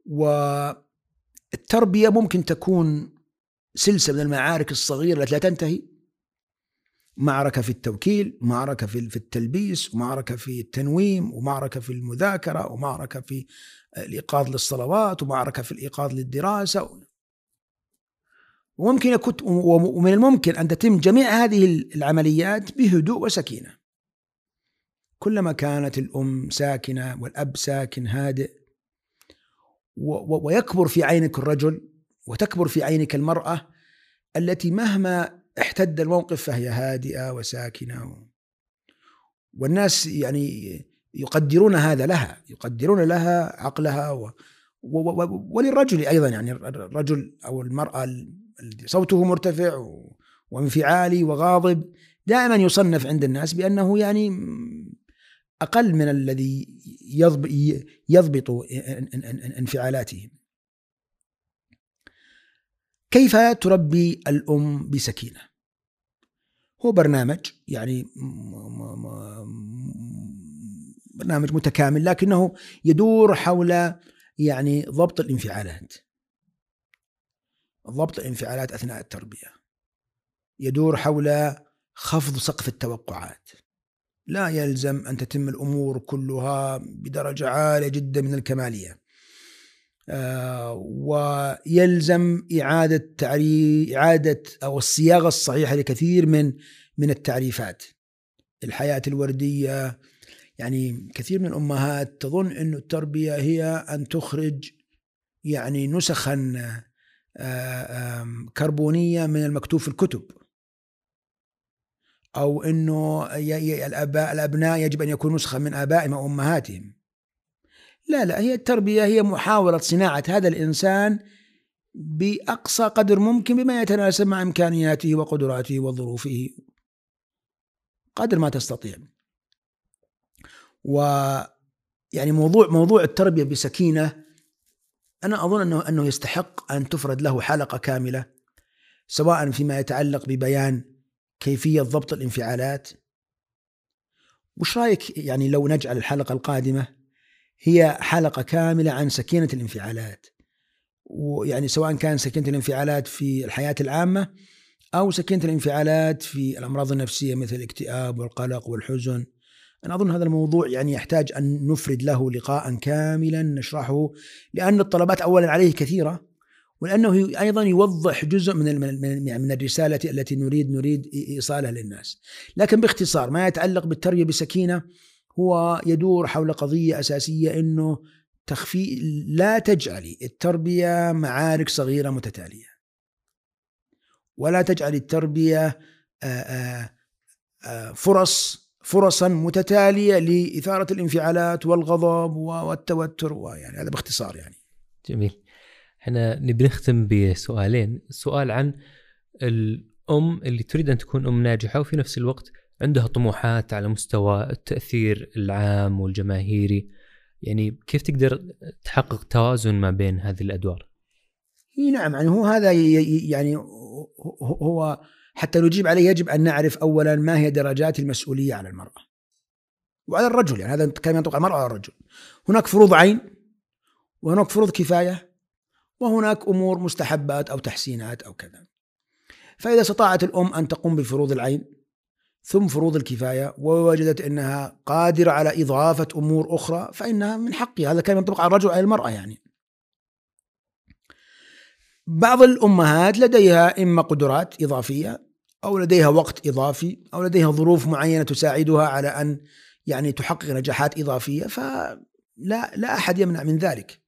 والتربية ممكن تكون سلسلة من المعارك الصغيرة التي لا تنتهي. معركة في التوكيل معركة في التلبيس ومعركة في التنويم ومعركة في المذاكرة ومعركة في الإيقاظ للصلوات ومعركة في الإيقاظ للدراسة. وممكن ومن الممكن أن تتم جميع هذه العمليات بهدوء وسكينة. كلما كانت الأم ساكنة والأب ساكن هادئ ويكبر في عينك الرجل وتكبر في عينك المرأة التي مهما احتد الموقف فهي هادئة وساكنة. والناس يعني يقدرون هذا لها يقدرون لها عقلها و وللرجل أيضا يعني الرجل أو المرأة الذي صوته مرتفع وانفعالي وغاضب دائما يصنف عند الناس بأنه يعني أقل من الذي يضبط انفعالاتهم كيف تربي الأم بسكينة؟ هو برنامج يعني برنامج متكامل لكنه يدور حول يعني ضبط الانفعالات. ضبط الانفعالات أثناء التربية. يدور حول خفض سقف التوقعات. لا يلزم أن تتم الأمور كلها بدرجة عالية جدا من الكمالية. آه، ويلزم إعادة تعريف إعادة أو الصياغة الصحيحة لكثير من من التعريفات. الحياة الوردية يعني كثير من الأمهات تظن إنه التربية هي أن تخرج يعني نسخا كربونية من المكتوب في الكتب. أو إنه الاباء الأبناء يجب أن يكونوا نسخة من آبائهم وامهاتهم لا لا هي التربية هي محاولة صناعة هذا الإنسان بأقصى قدر ممكن بما يتناسب مع إمكانياته وقدراته وظروفه. قدر ما تستطيع. و يعني موضوع موضوع التربية بسكينة أنا أظن انه أنه يستحق أن تفرد له حلقة كاملة سواء فيما يتعلق ببيان كيفية ضبط الانفعالات. وش رأيك يعني لو نجعل الحلقة القادمة هي حلقة كاملة عن سكينة الانفعالات؟ ويعني سواء كان سكينة الانفعالات في الحياة العامة أو سكينة الانفعالات في الأمراض النفسية مثل الاكتئاب والقلق والحزن. أنا أظن هذا الموضوع يعني يحتاج أن نفرد له لقاء كاملا نشرحه لأن الطلبات أولا عليه كثيرة ولأنه أيضا يوضح جزء من من الرسالة التي نريد نريد إيصالها للناس. لكن باختصار ما يتعلق بالتربية بسكينة هو يدور حول قضية أساسية أنه تخفي لا تجعلي التربية معارك صغيرة متتالية. ولا تجعل التربية فرص فرصا متتالية لإثارة الانفعالات والغضب والتوتر ويعني هذا باختصار يعني. جميل. إحنا نبي نختم بسؤالين، سؤال عن الأم اللي تريد أن تكون أم ناجحة وفي نفس الوقت عندها طموحات على مستوى التأثير العام والجماهيري يعني كيف تقدر تحقق توازن ما بين هذه الأدوار؟ نعم يعني هو هذا يعني هو حتى نجيب عليه يجب أن نعرف أولا ما هي درجات المسؤولية على المرأة. وعلى الرجل يعني هذا كلام ينطق على المرأة وعلى الرجل. هناك فروض عين وهناك فروض كفاية وهناك أمور مستحبات أو تحسينات أو كذا. فإذا استطاعت الأم أن تقوم بفروض العين ثم فروض الكفاية ووجدت أنها قادرة على إضافة أمور أخرى فإنها من حقها. هذا كلام ينطبق على الرجل وعلى المرأة يعني. بعض الأمهات لديها إما قدرات إضافية أو لديها وقت إضافي أو لديها ظروف معينة تساعدها على أن يعني تحقق نجاحات إضافية فلا لا أحد يمنع من ذلك.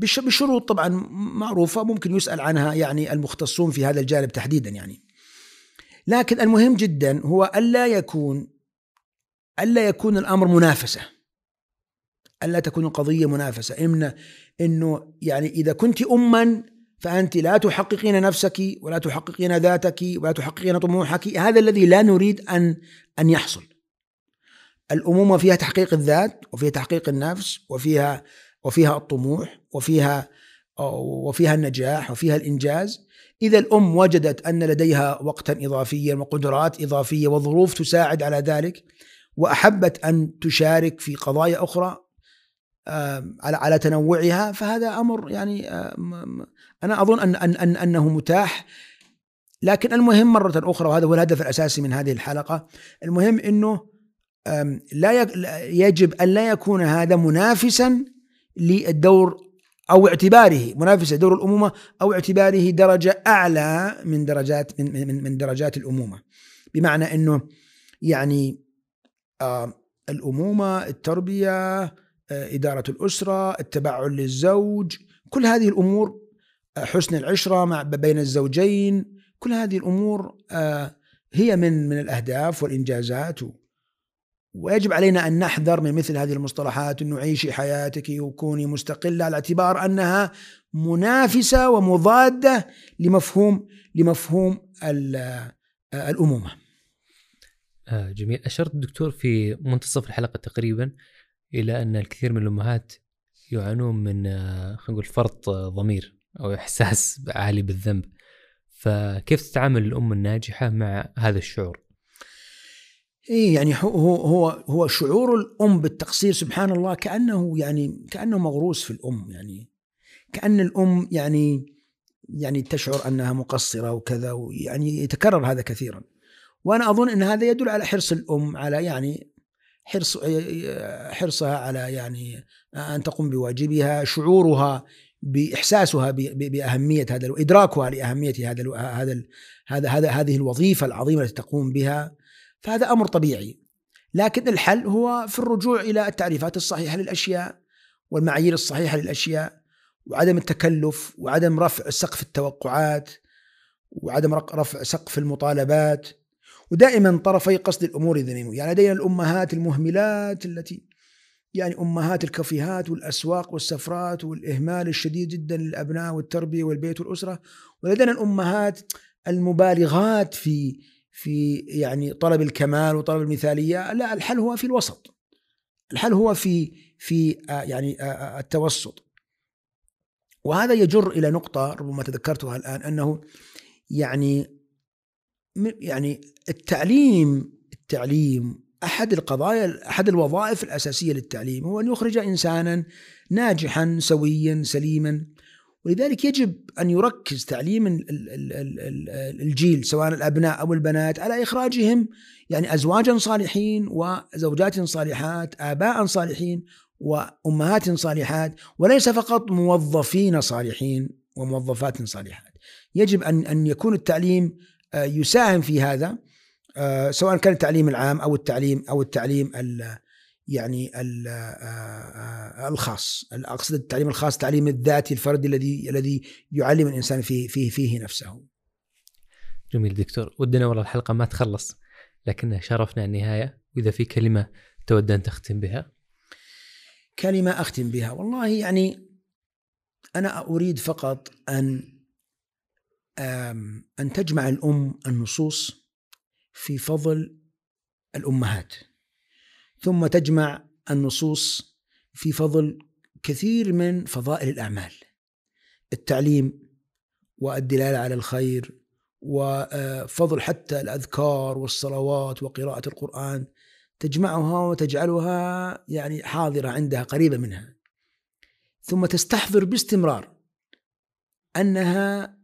بشروط طبعا معروفة ممكن يسأل عنها يعني المختصون في هذا الجانب تحديدا يعني. لكن المهم جدا هو الا يكون الا يكون الأمر منافسة الا تكون القضية منافسة إن إنه يعني إذا كنت اما فأنت لا تحققين نفسك ولا تحققين ذاتك ولا تحققين طموحك. هذا الذي لا نريد ان أن يحصل. الأمومة فيها تحقيق الذات وفيها تحقيق النفس وفيها وفيها الطموح وفيها وفيها النجاح وفيها الإنجاز. إذا الأم وجدت أن لديها وقتا إضافيا وقدرات إضافية وظروف تساعد على ذلك وأحبت أن تشارك في قضايا أخرى على على تنوعها فهذا أمر يعني أنا أظن ان ان, أن أنه متاح. لكن المهم مرة أخرى وهذا هو الهدف الأساسي من هذه الحلقة المهم إنه لا يجب أن لا يكون هذا منافسا للدور أو اعتباره. منافسة دور الأمومة أو اعتباره درجة أعلى من درجات من من, من درجات الأمومة. بمعنى إنه يعني الأمومة التربية آه إدارة الأسرة التبعل للزوج كل هذه الأمور آه حسن العشرة مع بين الزوجين كل هذه الأمور آه هي من من الأهداف والإنجازات ويجب علينا أن نحذر من مثل هذه المصطلحات إنه عيشي حياتك وكوني مستقلة على اعتبار أنها منافسة ومضادة لمفهوم لمفهوم الأمومة. آه جميل، أشرت الدكتور في منتصف الحلقة تقريبا إلى أن الكثير من الأمهات يعانون من آه خلينا نقول فرط ضمير أو إحساس عالي بالذنب. فكيف تتعامل الأم الناجحة مع هذا الشعور؟ اي يعني هو هو هو شعور الأم بالتقصير سبحان الله كأنه يعني كأنه مغروس في الأم يعني كأن الأم يعني يعني تشعر أنها مقصرة وكذا ويعني يتكرر هذا كثيرا وأنا أظن إن هذا يدل على حرص الأم على يعني حرص حرصها على يعني أن تقوم بواجبها شعورها بإحساسها بأهمية هذا وإدراكها لأهمية هذا هذا هذا هذا هذه الوظيفة العظيمة التي تقوم بها. فهذا أمر طبيعي. لكن الحل هو في الرجوع إلى التعريفات الصحيحة للأشياء والمعايير الصحيحة للأشياء وعدم التكلف وعدم رفع سقف التوقعات وعدم رفع سقف المطالبات. ودائما طرفي قصد الأمور ذميم يعني لدينا الأمهات المهملات التي يعني أمهات الكافيهات والأسواق والسفرات والإهمال الشديد جدا للأبناء والتربية والبيت والأسرة. ولدينا الأمهات المبالغات في في يعني طلب الكمال وطلب المثالية. لا الحل هو في الوسط. الحل هو في في آه، يعني آه، آه، التوسط. وهذا يجر إلى نقطة ربما تذكرتها الآن أنه يعني يعني التعليم التعليم أحد القضايا أحد الوظائف الأساسية للتعليم هو أن يخرج انسانا ناجحا سويا سليما ولذلك يجب أن يركز تعليم الجيل سواء الأبناء أو البنات على إخراجهم يعني ازواجا صالحين وزوجات صالحات، آباء صالحين وأمهات صالحات وليس فقط موظفين صالحين وموظفات صالحات. يجب ان أن يكون التعليم يساهم في هذا آه، سواء كان التعليم العام أو التعليم أو التعليم يعني آه، آه، الخاص أقصد التعليم الخاص التعليم الذاتي الفردي الذي الذي يعلم الإنسان فيه فيه فيه نفسه. جميل دكتور ودنا والله الحلقة ما تخلص لكن شرفنا النهاية وإذا في كلمة تود أن تختم بها. كلمة أختم بها والله يعني أنا أريد فقط أن أن تجمع الأم النصوص في فضل الأمهات. ثم تجمع النصوص في فضل كثير من فضائل الأعمال التعليم والدلالة على الخير وفضل حتى الأذكار والصلوات وقراءة القرآن تجمعها وتجعلها يعني حاضرة عندها قريبة منها ثم تستحضر باستمرار أنها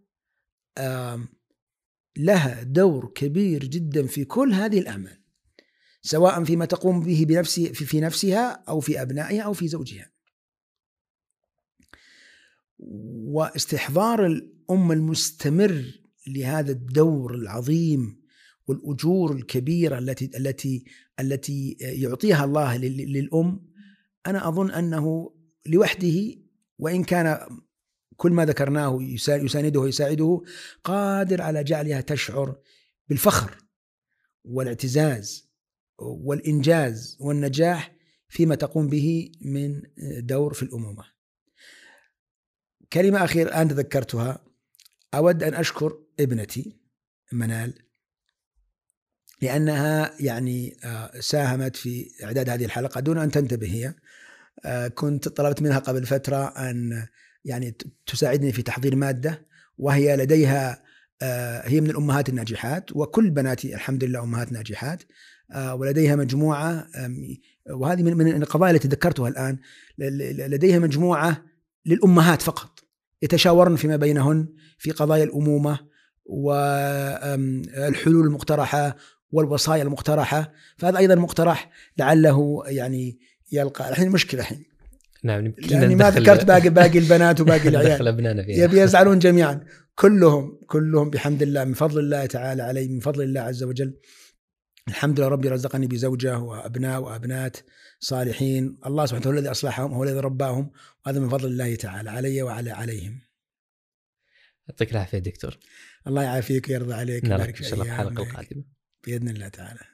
لها دور كبير جدا في كل هذه الأعمال سواء فيما تقوم به بنفسه في نفسها أو في أبنائها أو في زوجها. واستحضار الأم المستمر لهذا الدور العظيم والأجور الكبيرة التي التي التي يعطيها الله للأم أنا أظن أنه لوحده وإن كان كل ما ذكرناه يسانده ويساعده قادر على جعلها تشعر بالفخر والاعتزاز والإنجاز والنجاح فيما تقوم به من دور في الأمومة. كلمة أخيرة الآن تذكرتها. أود أن أشكر ابنتي منال لأنها يعني آه، ساهمت في إعداد هذه الحلقة دون أن تنتبه هي. آه، كنت طلبت منها قبل فترة أن يعني تساعدني في تحضير مادة وهي لديها آه، هي من الأمهات الناجحات وكل بناتي الحمد لله أمهات ناجحات ولديها مجموعة وهذه من القضايا التي ذكرتها الآن لديها مجموعة للأمهات فقط يتشاورن فيما بينهن في قضايا الأمومة والحلول المقترحة والوصايا المقترحة فهذا أيضا مقترح لعله يعني يلقى الحين مشكلة الحين. نعم يعني ما ذكرت باقي باقي البنات وباقي [laughs] العيال. أبنائنا فيها. يبي يزعلون جميعا. كلهم كلهم بحمد الله من فضل الله تعالى علي من فضل الله عز وجل. الحمد لله ربي رزقني بزوجة وأبناء وأبنات صالحين. الله سبحانه وتعالى الذي أصلحهم هو الذي رباهم وهذا من فضل الله تعالى علي وعلى عليهم. يعطيك العافية دكتور. الله يعافيك ويرضى عليك ويبارك في الله الحلقة القادمة. بإذن الله تعالى.